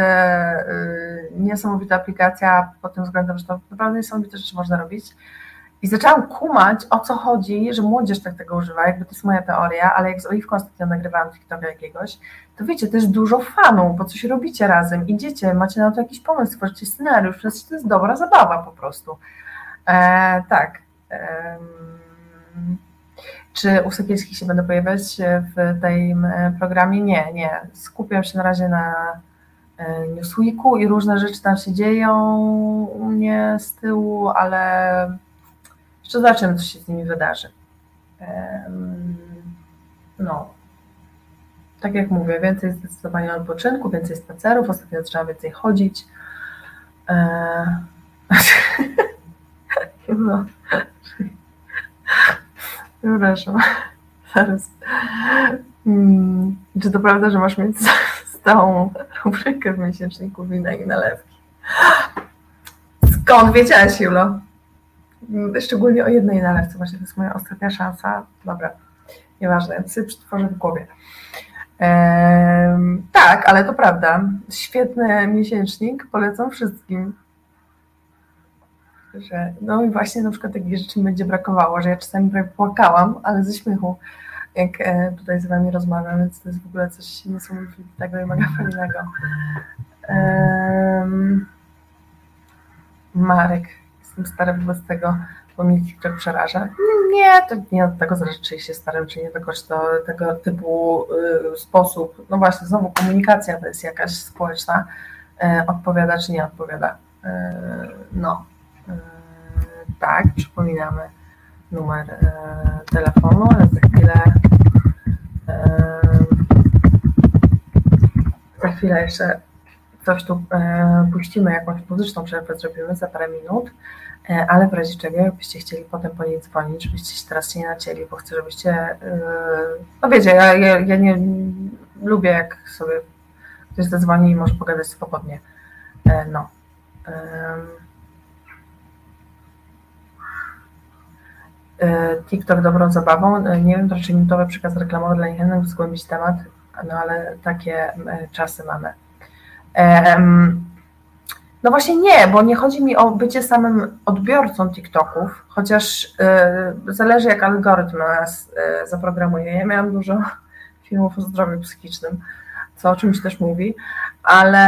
yy, niesamowita aplikacja pod tym względem, że to naprawdę niesamowite rzeczy można robić. I zaczęłam kumać, o co chodzi, że młodzież tak tego używa, jakby to jest moja teoria, ale jak z Oliwką ostatnio nagrywałam TikToka jakiegoś, to wiecie, też dużo fanów, bo coś robicie razem, idziecie, macie na to jakiś pomysł, tworzycie scenariusz, to jest dobra zabawa po prostu. E, tak. E, czy u Sekielskich się będę pojawiać w tym e, programie? Nie, nie. Skupiam się na razie na e, Newsweeku i różne rzeczy tam się dzieją u mnie z tyłu, ale jeszcze zobaczymy, co się z nimi wydarzy. No. Tak jak mówię, więcej zdecydowanie odpoczynku, więcej spacerów, ostatnio trzeba więcej chodzić. E, no. Przepraszam. Zaraz. Hmm. Czy to prawda, że masz mieć stałą rubrykę w miesięczniku wina i nalewki? Skąd wiedziałaś, Julo? Szczególnie o jednej nalewce, właśnie to jest moja ostatnia szansa. Dobra, nieważne, ja sobie przetworzę w głowie. Ehm, tak, ale to prawda. Świetny miesięcznik, polecam wszystkim że no i właśnie na przykład takich rzeczy mi będzie brakowało, że ja czasami prawie płakałam, ale ze śmiechu, jak e, tutaj z Wami rozmawiam, więc to jest w ogóle coś niesamowitego i mega fajnego. Um, Marek, jestem stary wobec tego, bo mnie TikTok przeraża. Nie, to nie od tego zależy, czy się starym, czy nie, tylko to tego typu y, sposób, no właśnie, znowu komunikacja to jest jakaś społeczna, y, odpowiada czy nie odpowiada. Y, no, tak, przypominamy numer e, telefonu, ale za chwilę e, za chwilę jeszcze coś tu puścimy, jakąś muzyczną przerwę zrobimy za parę minut, ale w razie czego, jakbyście chcieli potem po niej dzwonić, żebyście się teraz nie nacięli, bo chcę, żebyście, no wiecie, ja, ja, ja nie lubię, jak sobie ktoś zadzwoni i może pogadać swobodnie. No. E, TikTok dobrą zabawą. E, nie wiem, to raczej minutowy przekaz reklamowy dla niechętnych, zgłębić temat, no ale takie e, czasy mamy. No właśnie nie, bo nie chodzi mi o bycie samym odbiorcą TikToków, chociaż zależy jak algorytm nas zaprogramuje. Ja miałam dużo filmów o zdrowiu psychicznym, co o czymś też mówi, ale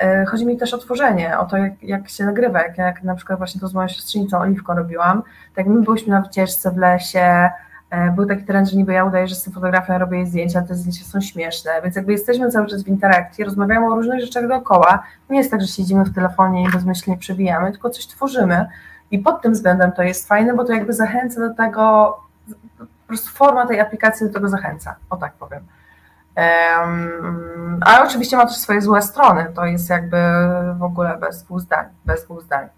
e, chodzi mi też o tworzenie, o to, jak, jak się nagrywa, jak, jak na przykład właśnie to z moją siostrzenicą Oliwką robiłam, tak my byliśmy na wycieczce w lesie, e, był taki trend, że niby ja udaję, że jestem fotografem, robię jej zdjęcia, te zdjęcia są śmieszne, więc jakby jesteśmy cały czas w interakcji, rozmawiamy o różnych rzeczach dookoła, nie jest tak, że siedzimy w telefonie i bezmyślnie przebijamy, tylko coś tworzymy i pod tym względem to jest fajne, bo to jakby zachęca do tego, po prostu forma tej aplikacji do tego zachęca, o tak powiem. Ale oczywiście ma też swoje złe strony. To jest jakby w ogóle bez dwóch zdań. Bez dwóch zdań.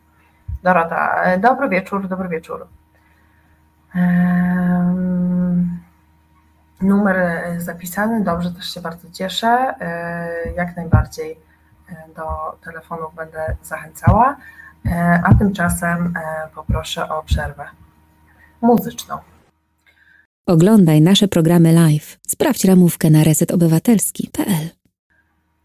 Dorota, dobry wieczór, dobry wieczór. Numer zapisany, dobrze, też się bardzo cieszę. E, jak najbardziej e, do telefonów będę zachęcała. E, a tymczasem e, poproszę o przerwę muzyczną. Oglądaj nasze programy live. Sprawdź ramówkę na resetobywatelski.pl.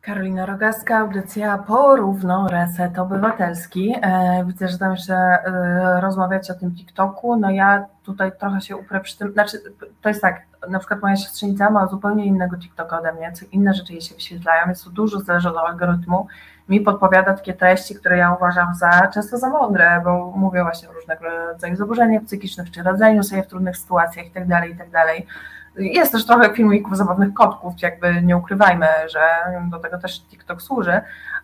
Karolina Rogaska, audycja Porówno Reset Obywatelski. E, widzę, że tam jeszcze e, rozmawiacie o tym TikToku. No ja tutaj trochę się uprę przy tym, znaczy to jest tak, na przykład moja siostrzenica ma zupełnie innego TikToka ode mnie, co inne rzeczy jej się wyświetlają, więc to dużo zależy od algorytmu. Mi podpowiada takie treści, które ja uważam za często za mądre, bo mówię właśnie o różnego rodzaju zaburzeniach psychicznych, czy radzeniu sobie w trudnych sytuacjach itd., tak itd. Tak jest też trochę filmików zabawnych kotków, jakby nie ukrywajmy, że do tego też TikTok służy,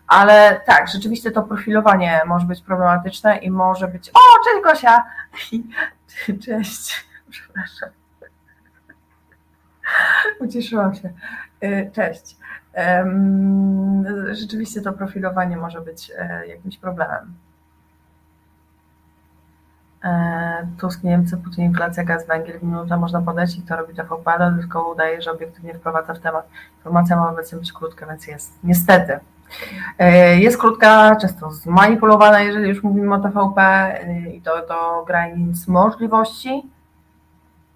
ale tak, rzeczywiście to profilowanie może być problematyczne i może być. O, cześć Gosia! Cześć, przepraszam. Ucieszyłam się. Y, cześć. Rzeczywiście to profilowanie może być e, jakimś problemem. E, Tusk, Niemcy, Putin, inflacja, gaz, węgiel, minuta można podać i to robi TVP, ale tylko udaje, że obiektywnie wprowadza w temat. Informacja ma obecnie być krótka, więc jest. Niestety. E, jest krótka, często zmanipulowana, jeżeli już mówimy o TVP i to do granic możliwości,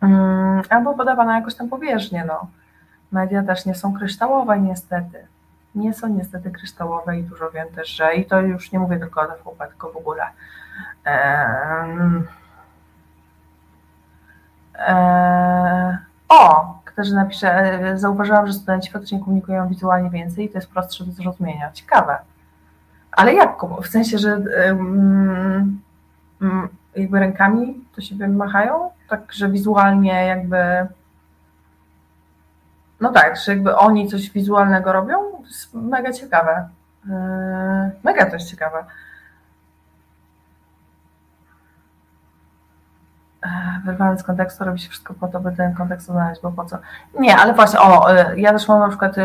mm, albo podawana jakoś tam powierzchnie. No. Media też nie są kryształowe niestety. Nie są niestety kryształowe i dużo wiem też, że i to już nie mówię tylko o TVP, tylko w ogóle o, Katarzyna napisze, zauważyłam, że studenci faktycznie komunikują wizualnie więcej i to jest prostsze do zrozumienia. Ciekawe. Ale jak? W sensie, że um, jakby rękami to się machają? Tak, że wizualnie jakby... No tak, że jakby oni coś wizualnego robią? To jest mega ciekawe. E, mega to jest ciekawe. wyrwany z kontekstu, robi się wszystko po to, by ten kontekst znaleźć, bo po co? Nie, ale właśnie, o, y, ja też mam na przykład,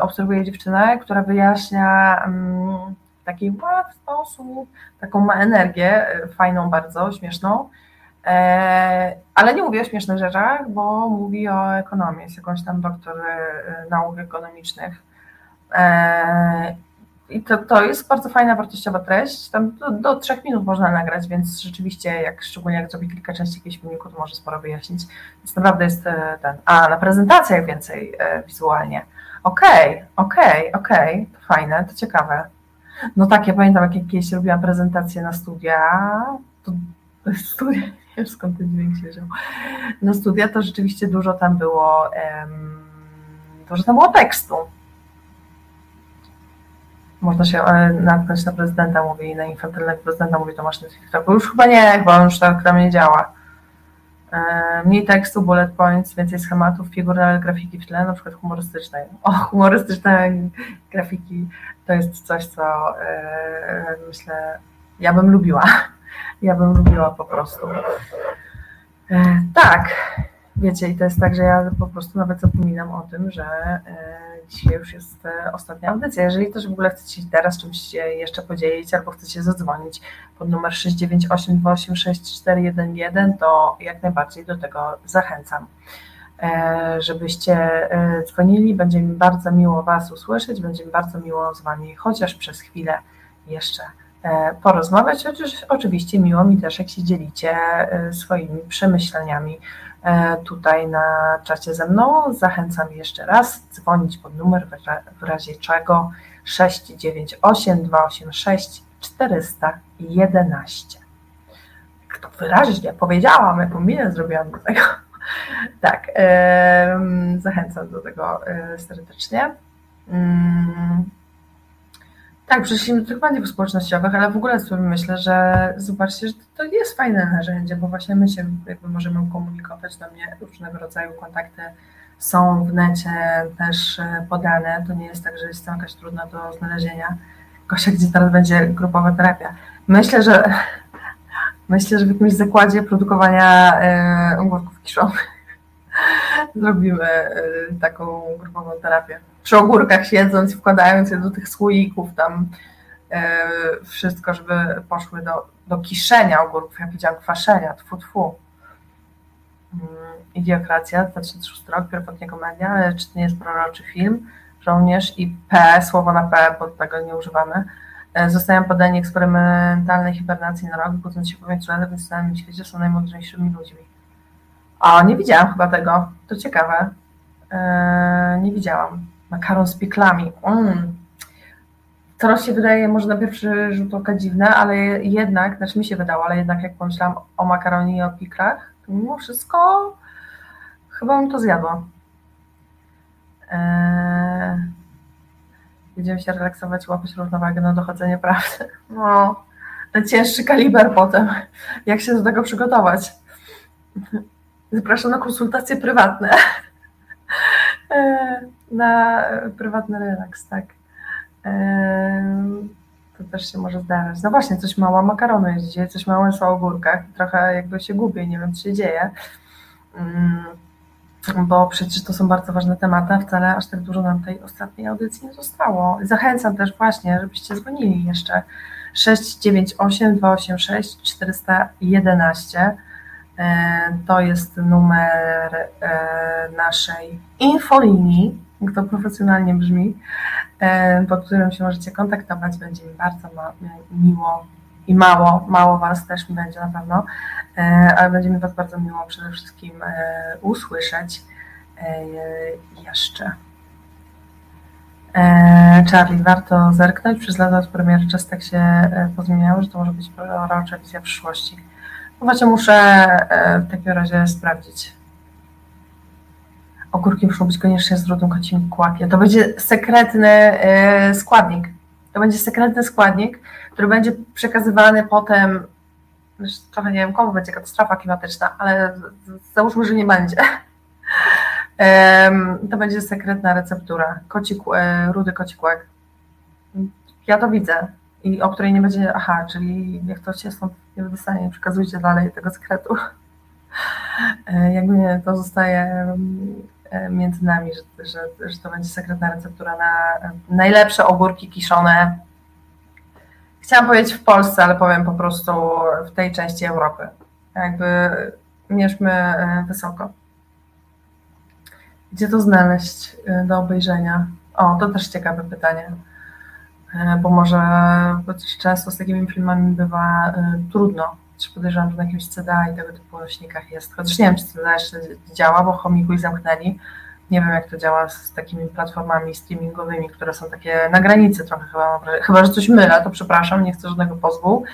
obserwuję dziewczynę, która wyjaśnia mm, w taki sposób, taką ma energię, fajną bardzo, śmieszną, ale nie mówi o śmiesznych rzeczach, bo mówi o ekonomii, jest jakąś tam doktor nauk ekonomicznych e, i to, to jest bardzo fajna, wartościowa treść. Tam do, do trzech minut można nagrać, więc rzeczywiście, jak szczególnie jak zrobi kilka części jakiegoś filmiku, to może sporo wyjaśnić. Więc naprawdę jest e, ten. A na prezentacjach więcej e, wizualnie. Okej, okay, okej, okay, okej, okay. to fajne, to ciekawe. No tak, ja pamiętam, jak kiedyś robiłam prezentację na studia, to, studia, wiem skąd ten dźwięk się wziął. Na studia to rzeczywiście dużo tam było, um, dużo tam było tekstu można się e, natknąć na prezydenta, mówi, na infantylnego prezydenta, mówi Tomasz na TikToku. Już chyba nie, chyba on już tak tam nie działa. E, mniej tekstu, bullet points, więcej schematów, figur, ale grafiki w tle, na przykład humorystycznej. O, humorystyczne grafiki to jest coś, co e, myślę, ja bym lubiła. Ja bym lubiła po prostu. Tak, wiecie, i to jest tak, że ja po prostu nawet zapominam o tym, że dzisiaj już jest e, ostatnia audycja. Jeżeli też w ogóle chcecie teraz czymś jeszcze podzielić albo chcecie zadzwonić pod numer 698286411, to jak najbardziej do tego zachęcam. E, żebyście e, dzwonili, będzie mi bardzo miło Was usłyszeć, będzie mi bardzo miło z Wami chociaż przez chwilę jeszcze porozmawiać. Chociaż oczywiście miło mi też, jak się dzielicie swoimi przemyśleniami E, tutaj na czacie ze mną. Zachęcam jeszcze raz dzwonić pod numer w razie czego 698 286 411. Jak to wyraźnie powiedziałam, jaką minę zrobiłam do tego. Tak, zachęcam do tego e, serdecznie. Tak, przeszliśmy do tych mediów społecznościowych, ale w ogóle sobie myślę, że zobaczcie, że to jest fajne narzędzie, bo właśnie my się jakby możemy komunikować, do mnie różnego rodzaju kontakty są w necie też e, podane, to nie jest tak, że jest tam jakaś trudna do znalezienia. Gosia, gdzie teraz będzie grupowa terapia. Myślę, że myślę, że w jakimś zakładzie produkowania e, ogórków kiszonych zrobimy e, taką grupową terapię przy ogórkach siedząc wkładając je do tych słoików tam e, wszystko, żeby poszły do, do kiszenia ogórków, ja powiedziałam kwaszenia, tfu, tfu. Mm, Idiokracja, 2006 rok, pierwotnie komedia, ale czy to nie jest proroczy film? Żołnierz i P, słowo na P, bo tego nie używamy. E, Zostają poddani eksperymentalnej hibernacji na rok, budząc się po pięciu latach, więc w całym świecie są najmądrzejszymi ludźmi. O, nie widziałam chyba tego. To ciekawe. Eee, nie widziałam. Makaron z piklami. Mm. Teraz się wydaje może na pierwszy rzut oka dziwne, ale jednak, znaczy mi się wydało, ale jednak jak pomyślałam o makaronie i o piklach, to mimo wszystko chyba bym to zjadła. Eee, będziemy się relaksować, łapać równowagę na dochodzenie prawdy. No, cięższy kaliber potem. Jak się do tego przygotować? Zapraszam na konsultacje prywatne. Eee, na prywatny relaks, tak. To też się może zdarzyć. No właśnie, coś mało makaronu jest dzisiaj, coś mało jest o ogórkach. Trochę jakby się gubię, nie wiem, co się dzieje. Mm, Bo przecież to są bardzo ważne tematy, a wcale aż tak dużo nam tej ostatniej audycji nie zostało. Zachęcam też właśnie, żebyście dzwonili jeszcze 698 286 411. E, To jest numer e, naszej infolinii, jak to profesjonalnie brzmi, e, pod którym się możecie kontaktować. Będzie mi bardzo ma, miło i mało, mało Was też mi będzie na pewno, e, ale będzie mi Was bardzo miło przede wszystkim e, usłyszeć e, jeszcze. E, Charlie, warto zerknąć. Przez lata od premiery czas tak się e, pozmieniało, że to może być prorocza wizja przyszłości. Właśnie muszę e, w takim razie sprawdzić. Ogórki muszą być koniecznie z rudym kocim kłakiem. To będzie sekretny e, składnik. To będzie sekretny składnik, który będzie przekazywany potem, trochę nie wiem komu będzie katastrofa klimatyczna, ale załóżmy, że nie będzie. To będzie sekretna receptura. Koci, kł- e, rudy koci kłak. Ja to widzę. I o której nie będzie, aha, czyli niech to się stąd nie wydostanie, nie przekazujcie dalej tego sekretu. E, Jakby nie, to zostaje między nami, że, że, że to będzie sekretna receptura na e, najlepsze ogórki kiszone. Chciałam powiedzieć w Polsce, ale powiem po prostu w tej części Europy. Jakby mierzmy e, wysoko. Gdzie to znaleźć e, do obejrzenia? O, to też ciekawe pytanie. E, Bo może bo często z takimi filmami bywa e, trudno. Też podejrzewam, że na jakimś CDA i tego typu nośnikach jest. Chociaż nie wiem, czy CDA jeszcze działa, bo chomikuj zamknęli. Nie wiem, jak to działa z takimi platformami streamingowymi, które są takie na granicy trochę chyba. Chyba, że coś mylę, to przepraszam, nie chcę żadnego pozwu.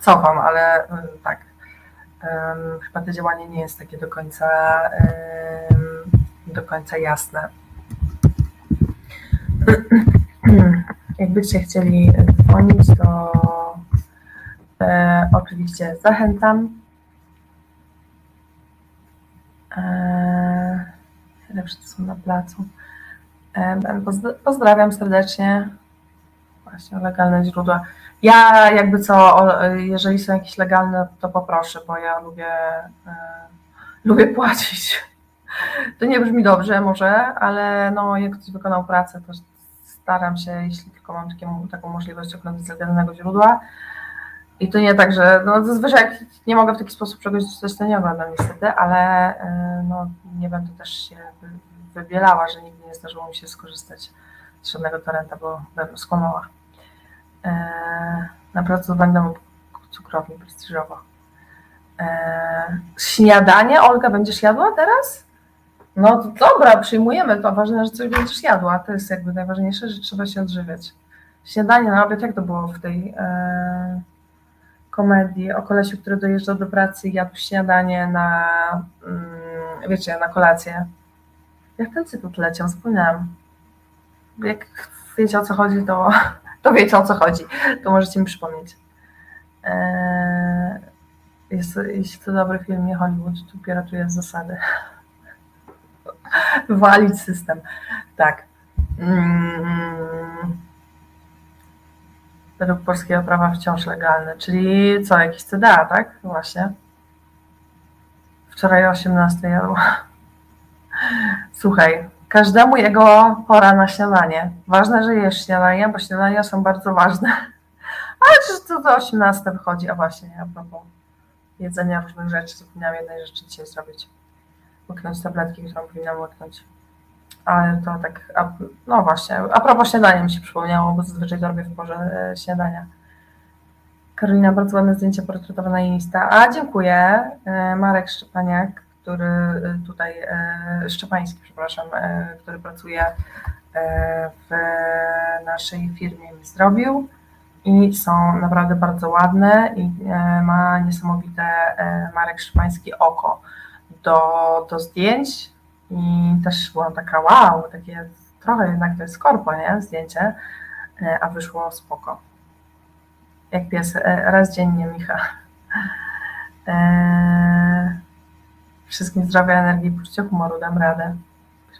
Cofam, ale e, tak. Em, Chyba to działanie nie jest takie do końca em, do końca jasne. Jakbyście chcieli dzwonić, to e, oczywiście zachęcam. E, lepsze to są na placu. Pozdra- pozdrawiam serdecznie. Właśnie legalne źródła. Ja jakby co, jeżeli są jakieś legalne, to poproszę, bo ja lubię, e, lubię płacić. To nie brzmi dobrze może, ale no, jak ktoś wykonał pracę, to staram się, jeśli tylko mam taką możliwość oglądać z legalnego źródła. I to nie tak, że no, zazwyczaj jak nie mogę w taki sposób czegoś czytać, to nie oglądam niestety, ale y, no, nie będę też się wy- wybielała, że nigdy nie zdarzyło mi się skorzystać z żadnego torrenta, bo bym skłamała. E, na placu będę cukrowni prestiżowo. E, śniadanie, Olga, będziesz jadła teraz? No dobra, przyjmujemy to. Ważne, że coś będziesz jadła. To jest jakby najważniejsze, że trzeba się odżywiać. Śniadanie na obiad, jak to było w tej komedii o kolesiu, który dojeżdżał do pracy i jadł śniadanie na, mm, wiecie, na kolację. Jak ten cytat leciał? Zapomniałam. Jak wiecie o co chodzi, to, to wiecie o co chodzi. To możecie mi przypomnieć. E, jest, jeśli to dobry film, nie Hollywood, tu jest zasady. Walić system. Tak. Mm. Według polskiego prawa wciąż legalny. Czyli co, jakiś CDA, tak? Właśnie. Wczoraj o 18 jadła. Słuchaj, każdemu jego pora na śniadanie. Ważne, że jesz śniadanie, bo śniadania są bardzo ważne. Ale czy to do 18 wychodzi? A właśnie, a propos jedzenia różnych rzeczy, zapomniałam jednej rzeczy dzisiaj zrobić. Łyknąć tabletki, którą powinnam łyknąć. Ale to tak, a, no właśnie, a propos śniadania mi się przypomniało, bo zazwyczaj to robię w porze e, śniadania. Karolina, bardzo ładne zdjęcie portretowe na Insta. A, dziękuję. E, Marek Szczepaniak, który e, tutaj, Szczepański, przepraszam, który pracuje w naszej firmie mi zrobił i są naprawdę bardzo ładne i ma niesamowite Marek Szczepański oko do, do zdjęć i też byłam taka wow, takie trochę jednak to jest korpo, nie? Zdjęcie, a wyszło spoko. Jak pies, e, raz dziennie, Micha. Eee, wszystkim zdrowia, energii, poczucia humoru, dam radę.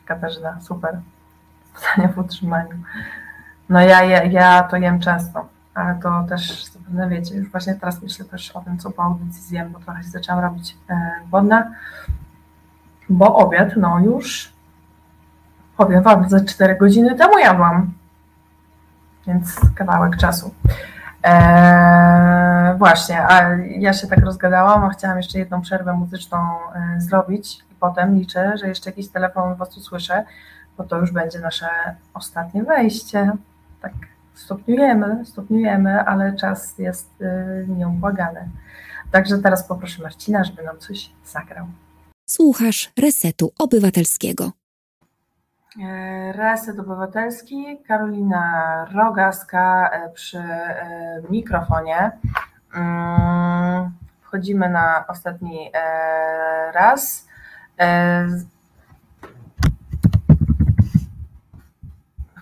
Katarzyna, super. Pytania w utrzymaniu. No ja, ja, ja to jem często, ale to też zapewne wiecie, już właśnie teraz myślę też o tym, co po audycji zjem, bo trochę się zaczęłam robić e, głodna, bo obiad, no już powiem Wam, za 4 godziny temu jadłam, więc kawałek czasu. Eee, właśnie, a ja się tak rozgadałam, a chciałam jeszcze jedną przerwę muzyczną e, zrobić i potem liczę, że jeszcze jakiś telefon Was usłyszę, bo to już będzie nasze ostatnie wejście. Tak stopniujemy, stopniujemy, ale czas jest e, nieubłagany. Także teraz poproszę Marcina, żeby nam coś zagrał. Słuchasz Resetu Obywatelskiego. E, Reset Obywatelski, Karolina Rogaska e, przy e, mikrofonie. Mm, wchodzimy na ostatni raz.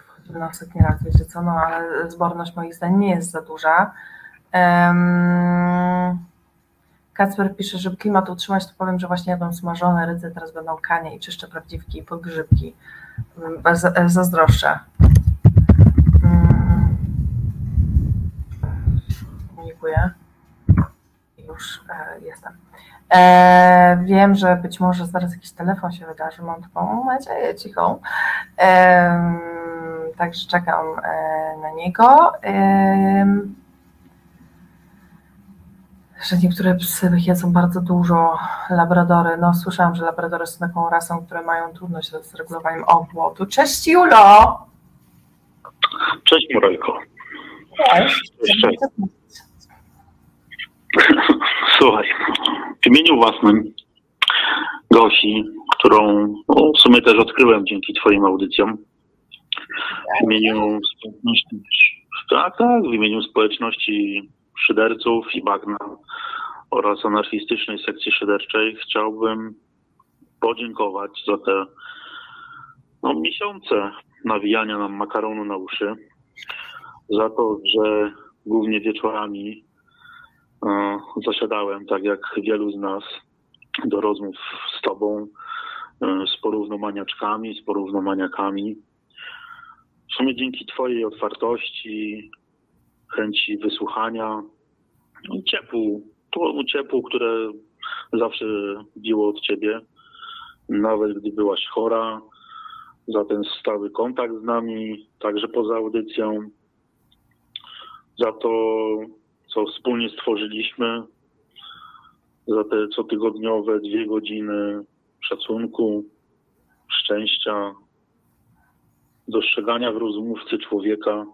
Wchodzimy na ostatni raz, wiecie co, no ale zborność moich zdań nie jest za duża. Kacper pisze, żeby klimat utrzymać, to powiem, że właśnie jadą smażone rydze, teraz będą kanie i czyszczę prawdziwki i podgrzybki. E, zazdroszczę. Mm. Dziękuję. Już e, jestem. E, wiem, że być może zaraz jakiś telefon się wydarzy, mam taką nadzieję cichą. E, także czekam e, na niego. Że niektóre psy jedzą bardzo dużo, labradory. No słyszałam, że labradory są taką rasą, które mają trudność z regulowaniem obwodu. Cześć Julo! Cześć Morelko. Cześć. Cześć. Słuchaj, w imieniu własnym Gosi, którą no, w sumie też odkryłem dzięki Twoim audycjom, w imieniu społeczności, tak, tak, w imieniu społeczności szyderców i bagna oraz anarchistycznej sekcji szyderczej chciałbym podziękować za te no, miesiące nawijania nam makaronu na uszy, za to, że głównie wieczorami e, zasiadałem, tak jak wielu z nas, do rozmów z Tobą, e, z porównomaniaczkami, z porównomaniakami. W sumie dzięki Twojej otwartości, chęci wysłuchania, no ciepłu, to ciepłu, które zawsze biło od ciebie, nawet gdy byłaś chora, za ten stały kontakt z nami, także poza audycją, za to, co wspólnie stworzyliśmy, za te cotygodniowe dwie godziny szacunku, szczęścia, dostrzegania w rozmówcy człowieka,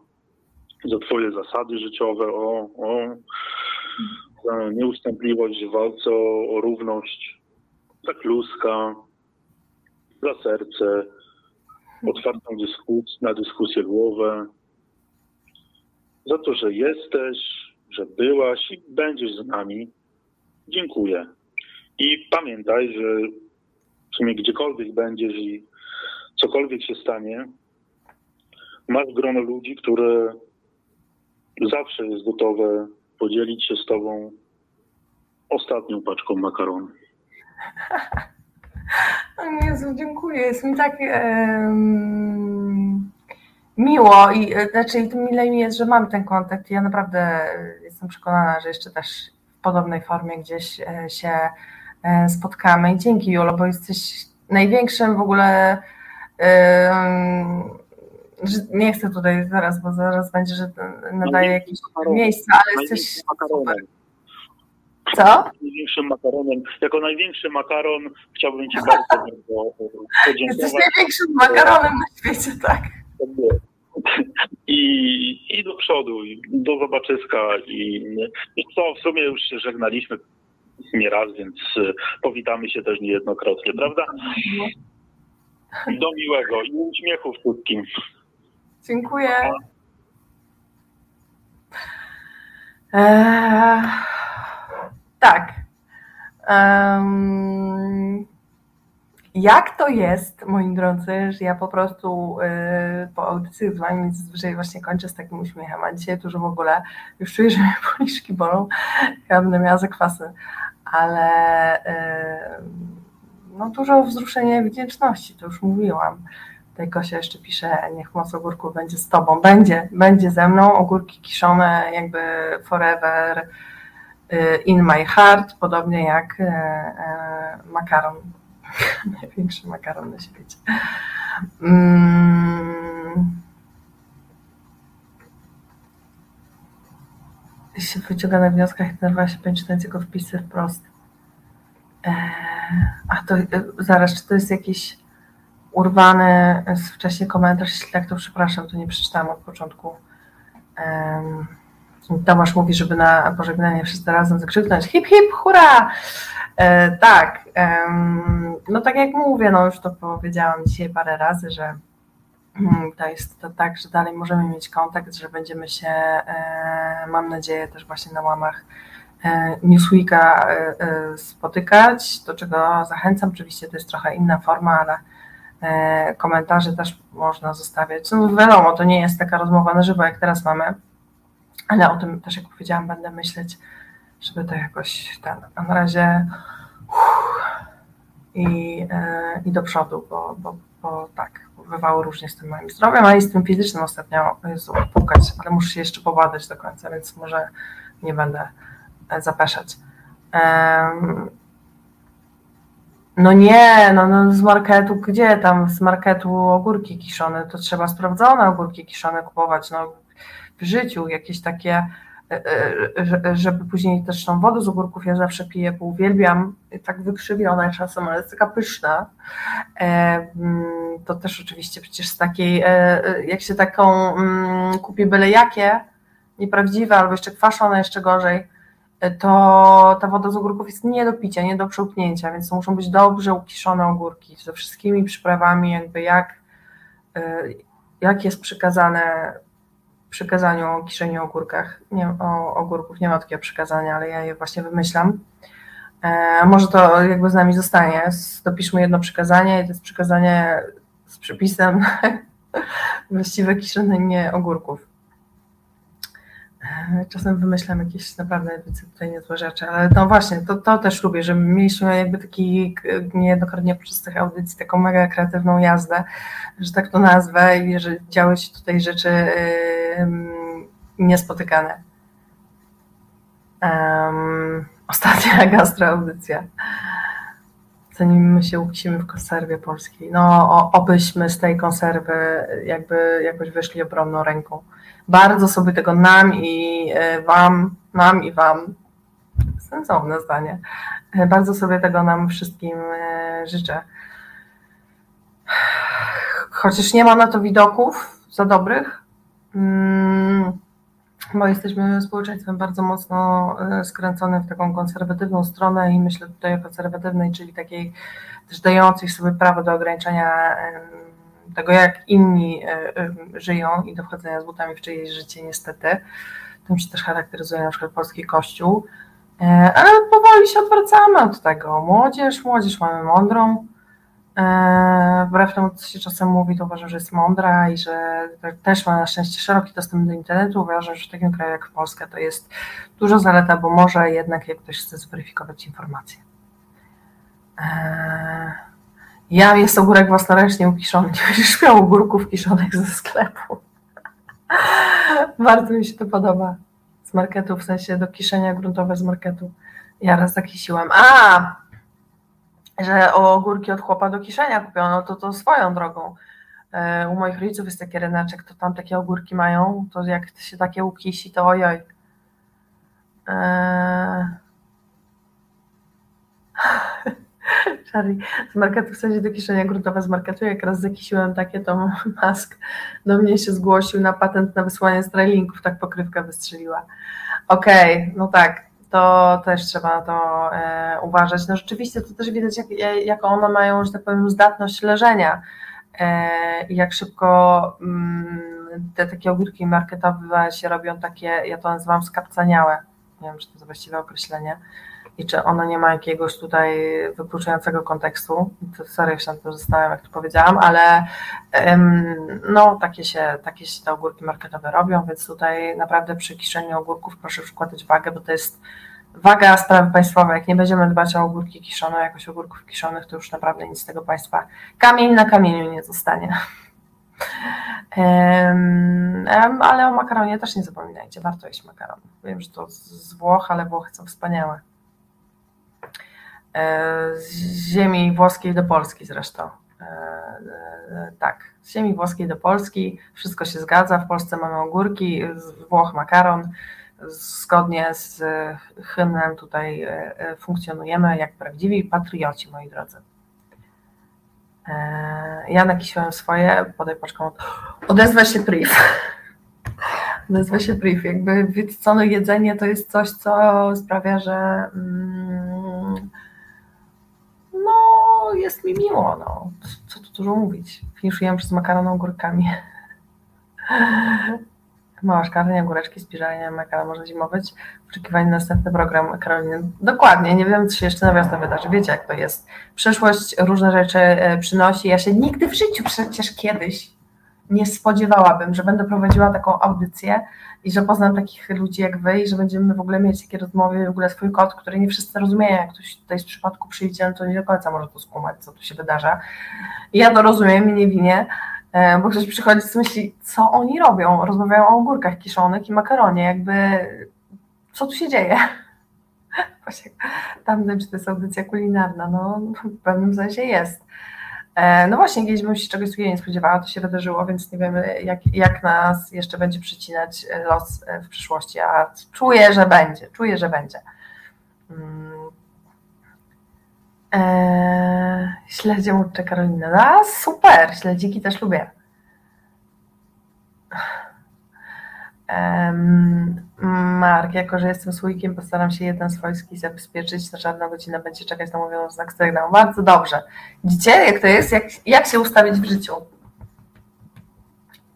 za Twoje zasady życiowe, o, o nieustępliwość w walce o, o równość, za kluska, za serce, otwartą dyskusję, na dyskusję głowę, za to, że jesteś, że byłaś i będziesz z nami. Dziękuję. I pamiętaj, że w sumie gdziekolwiek będziesz i cokolwiek się stanie, masz grono ludzi, które zawsze jest gotowe podzielić się z Tobą ostatnią paczką makaronu. Jezu, dziękuję. Jest mi tak miło i e, znaczy mile mi jest, że mam ten kontakt. Ja naprawdę jestem przekonana, że jeszcze też w podobnej formie gdzieś e, się e, spotkamy. I dzięki Julo, bo jesteś największym w ogóle nie chcę tutaj zaraz, bo zaraz będzie, że nadaje no jakieś miejsce, ale jesteś super. Co? Największym makaronem, jako największy makaron chciałbym Ci bardzo, bardzo Jesteś podziękować. największym makaronem na świecie, tak. I, I do przodu, i do zobaczyska. I, I co, w sumie już się żegnaliśmy nie raz, więc y, powitamy się też niejednokrotnie, prawda? Do miłego i uśmiechu wszystkim. Dziękuję. Eee, tak. Em, jak to jest, moi drodzy, że ja po prostu y, po audycji z wami zazwyczaj właśnie kończę z takim uśmiechem, a dzisiaj to już w ogóle już czuję, że mnie policzki bolą, ja będę miała zakwasy, ale y, no dużo wzruszenia i wdzięczności, to już mówiłam. Tutaj Gosia jeszcze pisze, niech moc ogórków będzie z tobą. Będzie, będzie ze mną. Ogórki kiszone jakby forever y, in my heart, podobnie jak y, y, makaron. Największy makaron na świecie. Mm. się wyciąga na wnioskach i denerwowała się czytając jego wpisy wprost. Eee, a to e, zaraz, czy to jest jakiś urwany z wcześniej komentarz? Tak, to przepraszam, to nie przeczytałam od początku. Tomasz mówi, żeby na pożegnanie wszyscy razem zakrzyknąć hip hip, hurra! E, tak, no tak jak mówię, no już to powiedziałam dzisiaj parę razy, że mm, to jest to tak, że dalej możemy mieć kontakt, że będziemy się, e, mam nadzieję, też właśnie na łamach e, Newsweeka spotykać, do czego zachęcam. Oczywiście to jest trochę inna forma, ale komentarze też można zostawiać. No wiadomo, to nie jest taka rozmowa na żywo, jak teraz mamy, ale o tym też, jak powiedziałam, będę myśleć, żeby to jakoś ten, a na razie uff, i, e, i do przodu, bo, bo, bo tak, bywało różnie z tym moim zdrowiem, a i z tym fizycznym ostatnio, Jezu, pukać, ale muszę się jeszcze pobadać do końca, więc może nie będę e, zapeszać. Em, no nie, no, no z marketu, gdzie tam z marketu ogórki kiszone, to trzeba sprawdzone ogórki kiszone kupować, no w życiu jakieś takie, e, e, że- żeby później też tą wodę z ogórków ja zawsze piję, bo uwielbiam, tak wykrzywiona czasem, ale jest taka pyszna. E, mm, To też oczywiście przecież z takiej, jak się taką mm, kupi byle jakie, nieprawdziwe, albo jeszcze kwaszone, jeszcze gorzej, to ta woda z ogórków jest nie do picia, nie do przełknięcia, więc to muszą być dobrze ukiszone ogórki ze wszystkimi przyprawami, jakby jak, e, jak jest przykazane przykazaniu o kiszeniu ogórkach, nie, o ogórków, nie ma takiego przykazania, ale ja je właśnie wymyślam. E, może to jakby z nami zostanie. Dopiszmy jedno przykazanie i to jest przykazanie z przepisem właściwe kiszenie ogórków. Czasem wymyślam jakieś naprawdę widzę tutaj rzeczy, ale no właśnie, to, to też lubię, że mieliśmy jakby taki niejednokrotnie podczas tych audycji taką mega kreatywną jazdę, że tak to nazwę i że działy się tutaj rzeczy ym, niespotykane. Um, ostatnia gastroaudycja. Zanim my się ukisimy w konserwie polskiej. No, o, obyśmy z tej konserwy jakby jakoś wyszli obronną ręką. Bardzo sobie tego nam i e, wam, nam i wam, sensowne zdanie, E, bardzo sobie tego nam wszystkim e, życzę. Chociaż nie ma na to widoków za dobrych, mm, bo jesteśmy społeczeństwem bardzo mocno skręconym w taką konserwatywną stronę i myślę tutaj o konserwatywnej, czyli takiej też dającej sobie prawo do ograniczenia em, tego, jak inni e, em, żyją i do wchodzenia z butami w czyjeś życie niestety. Tym się też charakteryzuje na przykład polski kościół. E, Ale powoli się odwracamy od tego. Młodzież, młodzież mamy mądrą. E, Wbrew temu, co się czasem mówi, to uważam, że jest mądra i że te- też ma na szczęście szeroki dostęp do internetu. Uważam, że w takim kraju jak Polska to jest dużo zaleta, bo może jednak jak ktoś chce zweryfikować informacje. E, Ja jest ogórek własnoręcznie ukiszony. Nie będziesz miał ogórków kiszonych ze sklepu. Bardzo mi się to podoba. Z marketu, w sensie do kiszenia gruntowe z marketu. Ja raz zakisiłem. A! Że ogórki od chłopa do kiszenia kupiono, to to swoją drogą. E, U moich rodziców jest taki rynaczek, to tam takie ogórki mają, to jak się takie ukisi, to ojoj. E, Charlie, z marketu chcecie do kieszenia gruntowe z marketu, jak raz zakisiłem takie, to Mask do mnie się zgłosił na patent na wysłanie stylinków, tak pokrywka wystrzeliła. Okej, okay, no tak, to też trzeba to e, uważać. No rzeczywiście to też widać, jak, jaką one mają, że tak powiem, zdatność leżenia e, i jak szybko mm, te takie ogórki marketowe się robią takie, ja to nazywam skapcaniałe. Nie wiem, czy to jest właściwe określenie i czy ono nie ma jakiegoś tutaj wykluczającego kontekstu. To serio się na tym zastanawiam, jak to powiedziałam, ale no takie się, takie się te ogórki marketowe robią, więc tutaj naprawdę przy kiszeniu ogórków proszę przykładać wagę, bo to jest waga sprawy państwowej. Jak nie będziemy dbać o ogórki kiszone, jakoś ogórków kiszonych, to już naprawdę nic z tego państwa kamień na kamieniu nie zostanie. ale o makaronie też nie zapominajcie, warto jeść makaron. Wiem, że to z Włoch, ale Włochy są wspaniałe. E, z ziemi włoskiej do Polski zresztą. E, e, tak, z ziemi włoskiej do Polski, wszystko się zgadza. W Polsce mamy ogórki, z Włoch makaron. Zgodnie z hymnem tutaj funkcjonujemy jak prawdziwi patrioci, moi drodzy. Ja nakisiłem swoje, podaj paczką, odezwę się priv. Odezwę się priv. Jakby wycone jedzenie to jest coś, co sprawia, że mm, jest mi miło, no. Co tu dużo mówić. Finiszujemy przez makaron ogórkami. Mała szklarnia, góreczki, spiżalnia, makaron może zimować. Oczekiwanie na następny program Karoliny. Dokładnie, nie wiem, się jeszcze na wydarzy. Wiecie, jak to jest. Przyszłość różne rzeczy e, przynosi. Ja się nigdy w życiu przecież kiedyś nie spodziewałabym, że będę prowadziła taką audycję i że poznam takich ludzi jak wy i że będziemy w ogóle mieć takie rozmowy, w ogóle swój kod, który nie wszyscy rozumieją, jak ktoś tutaj z przypadku przyjdzie, no to nie do końca może to skumać, co tu się wydarza. I ja to rozumiem i nie winię, e, bo ktoś przychodzi i myśli, co oni robią? Rozmawiają o ogórkach kiszonych i makaronie, jakby co tu się dzieje? Właśnie tam czy to jest audycja kulinarna, no w pewnym sensie jest. E, no właśnie, kiedyś bym się czegoś takiego nie spodziewała, to się wydarzyło, więc nie wiemy, jak, jak nas jeszcze będzie przycinać los e, w przyszłości, a czuję, że będzie, czuję, że będzie. Eee, śledzie Karolina. A, super, śledziki też lubię. Mark, jako że jestem słoikiem, postaram się jeden swojski zabezpieczyć. Na żadną godzinę będzie czekać na mówioną znak sygnału. Bardzo dobrze. Widzicie, jak to jest? Jak, jak się ustawić w życiu?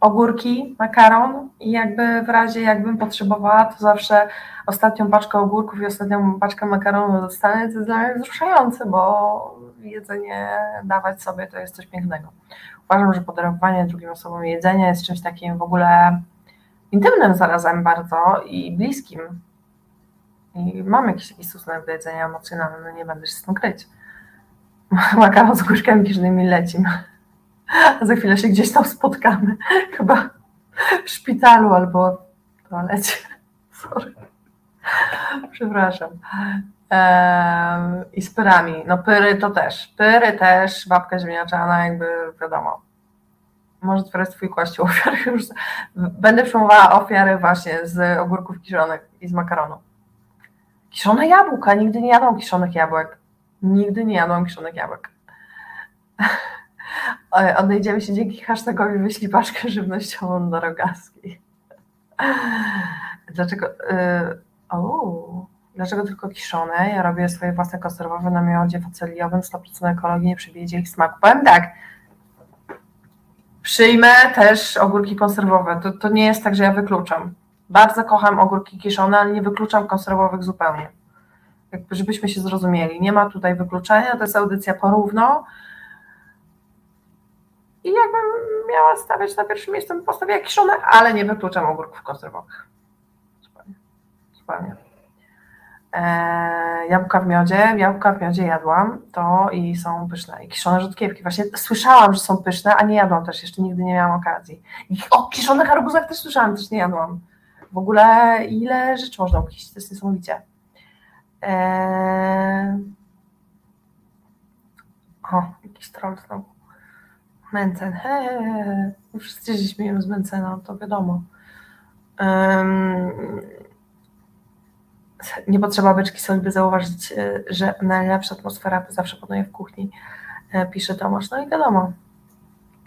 Ogórki, makaron i jakby w razie jakbym potrzebowała, to zawsze ostatnią paczkę ogórków i ostatnią paczkę makaronu dostanę. To jest dla mnie wzruszające, bo jedzenie dawać sobie to jest coś pięknego. Uważam, że podarowanie drugim osobom jedzenia jest czymś takim w ogóle intymnym zarazem bardzo i bliskim. I mam jakiś taki stosunek emocjonalny, no nie będę się z tym kryć. Makaron z gruszkami kiszonymi lecim. A za chwilę się gdzieś tam spotkamy. Chyba w szpitalu albo w toalecie. Sorry. Przepraszam. I z pyrami. No pyry to też. Pyry też, babka ziemniaczana, jakby wiadomo może teraz twój kościół ofiary już. Będę przyjmowała ofiary właśnie z ogórków kiszonych i z makaronu. Kiszone jabłka. Nigdy nie jadłam kiszonych jabłek. Nigdy nie jadłam kiszonych jabłek. Odnajdziemy się dzięki hashtagowi wyślij paczkę żywnościową do rogaskiej. Dlaczego... Yy, o, dlaczego tylko kiszone? Ja robię swoje własne konserwowe na miodzie faceliowym, 100% ekologii, nie przybije ich smaku. Powiem tak, Przyjmę też ogórki konserwowe. To, to nie jest tak, że ja wykluczam. Bardzo kocham ogórki kiszone, ale nie wykluczam konserwowych zupełnie. Jakby, żebyśmy się zrozumieli. Nie ma tutaj wykluczenia, to jest audycja porówno. I jakbym miała stawiać na pierwszym miejscu, bym postawiła kiszone, ale nie wykluczam ogórków konserwowych. Zupełnie. Zupełnie. E, jabłka w miodzie, jabłka w miodzie jadłam, to i są pyszne. I kiszone rzodkiewki. Właśnie słyszałam, że są pyszne, a nie jadłam też, jeszcze nigdy nie miałam okazji. I o kiszonych arbuzach też słyszałam, też nie jadłam. W ogóle ile rzeczy można ukiść, to jest niesamowicie. Eee... O, jakiś troll znowu. Mencen, heee. Wszyscy się śmieją z Mencena, to wiadomo. Nie potrzeba beczki soli, by zauważyć, e, że najlepsza atmosfera zawsze panuje w kuchni, e, pisze Tomasz. No i wiadomo.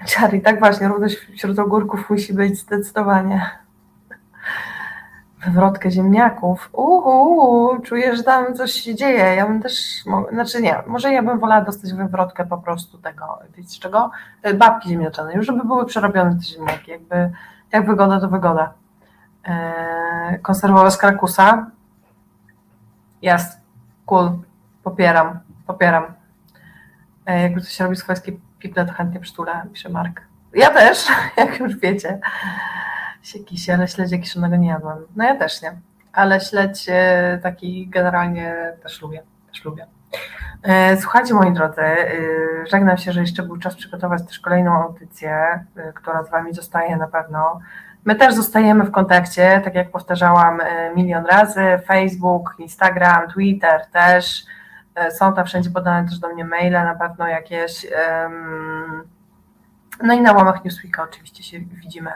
Czary, tak właśnie, równość wśród ogórków musi być zdecydowanie. Wywrotkę ziemniaków. Uhu, czuję, że tam coś się dzieje. Ja bym też, znaczy nie, może ja bym wolała dostać wywrotkę po prostu tego, wiecie czego? E, Babki ziemniaczane, już żeby były przerobione te ziemniaki, jakby, jak wygoda to wygoda. Konserwowe z krakusa. Jest, cool, popieram, popieram. E, jakby coś robi swojskie piple, to chętnie przytulę, pisze Mark. Ja też, jak już wiecie. Się kisi, ale śledzie kiszonego nie jadłam. No ja też nie, ale śledź e, taki generalnie też lubię, też lubię. E, Słuchajcie moi drodzy, żegnam się, że jeszcze był czas przygotować też kolejną audycję, która z Wami zostaje na pewno. My też zostajemy w kontakcie, tak jak powtarzałam e, milion razy, Facebook, Instagram, Twitter też, E, są tam wszędzie podane też do mnie maile, na pewno jakieś, no i na łamach Newsweeka oczywiście się widzimy,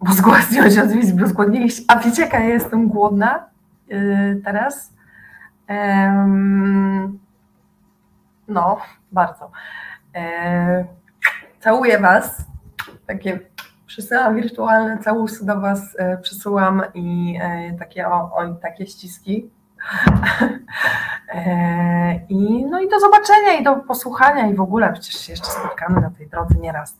bo zgłodniłeś od bo zgłodniliście, a wiecie jaka ja jestem głodna yy, teraz? No, bardzo. E, całuję Was, takie przysyłam wirtualne całusy do Was, e, przysyłam i e, takie, o, o, takie ściski. E, I, no i do zobaczenia i do posłuchania i w ogóle przecież się jeszcze spotkamy na tej drodze nieraz.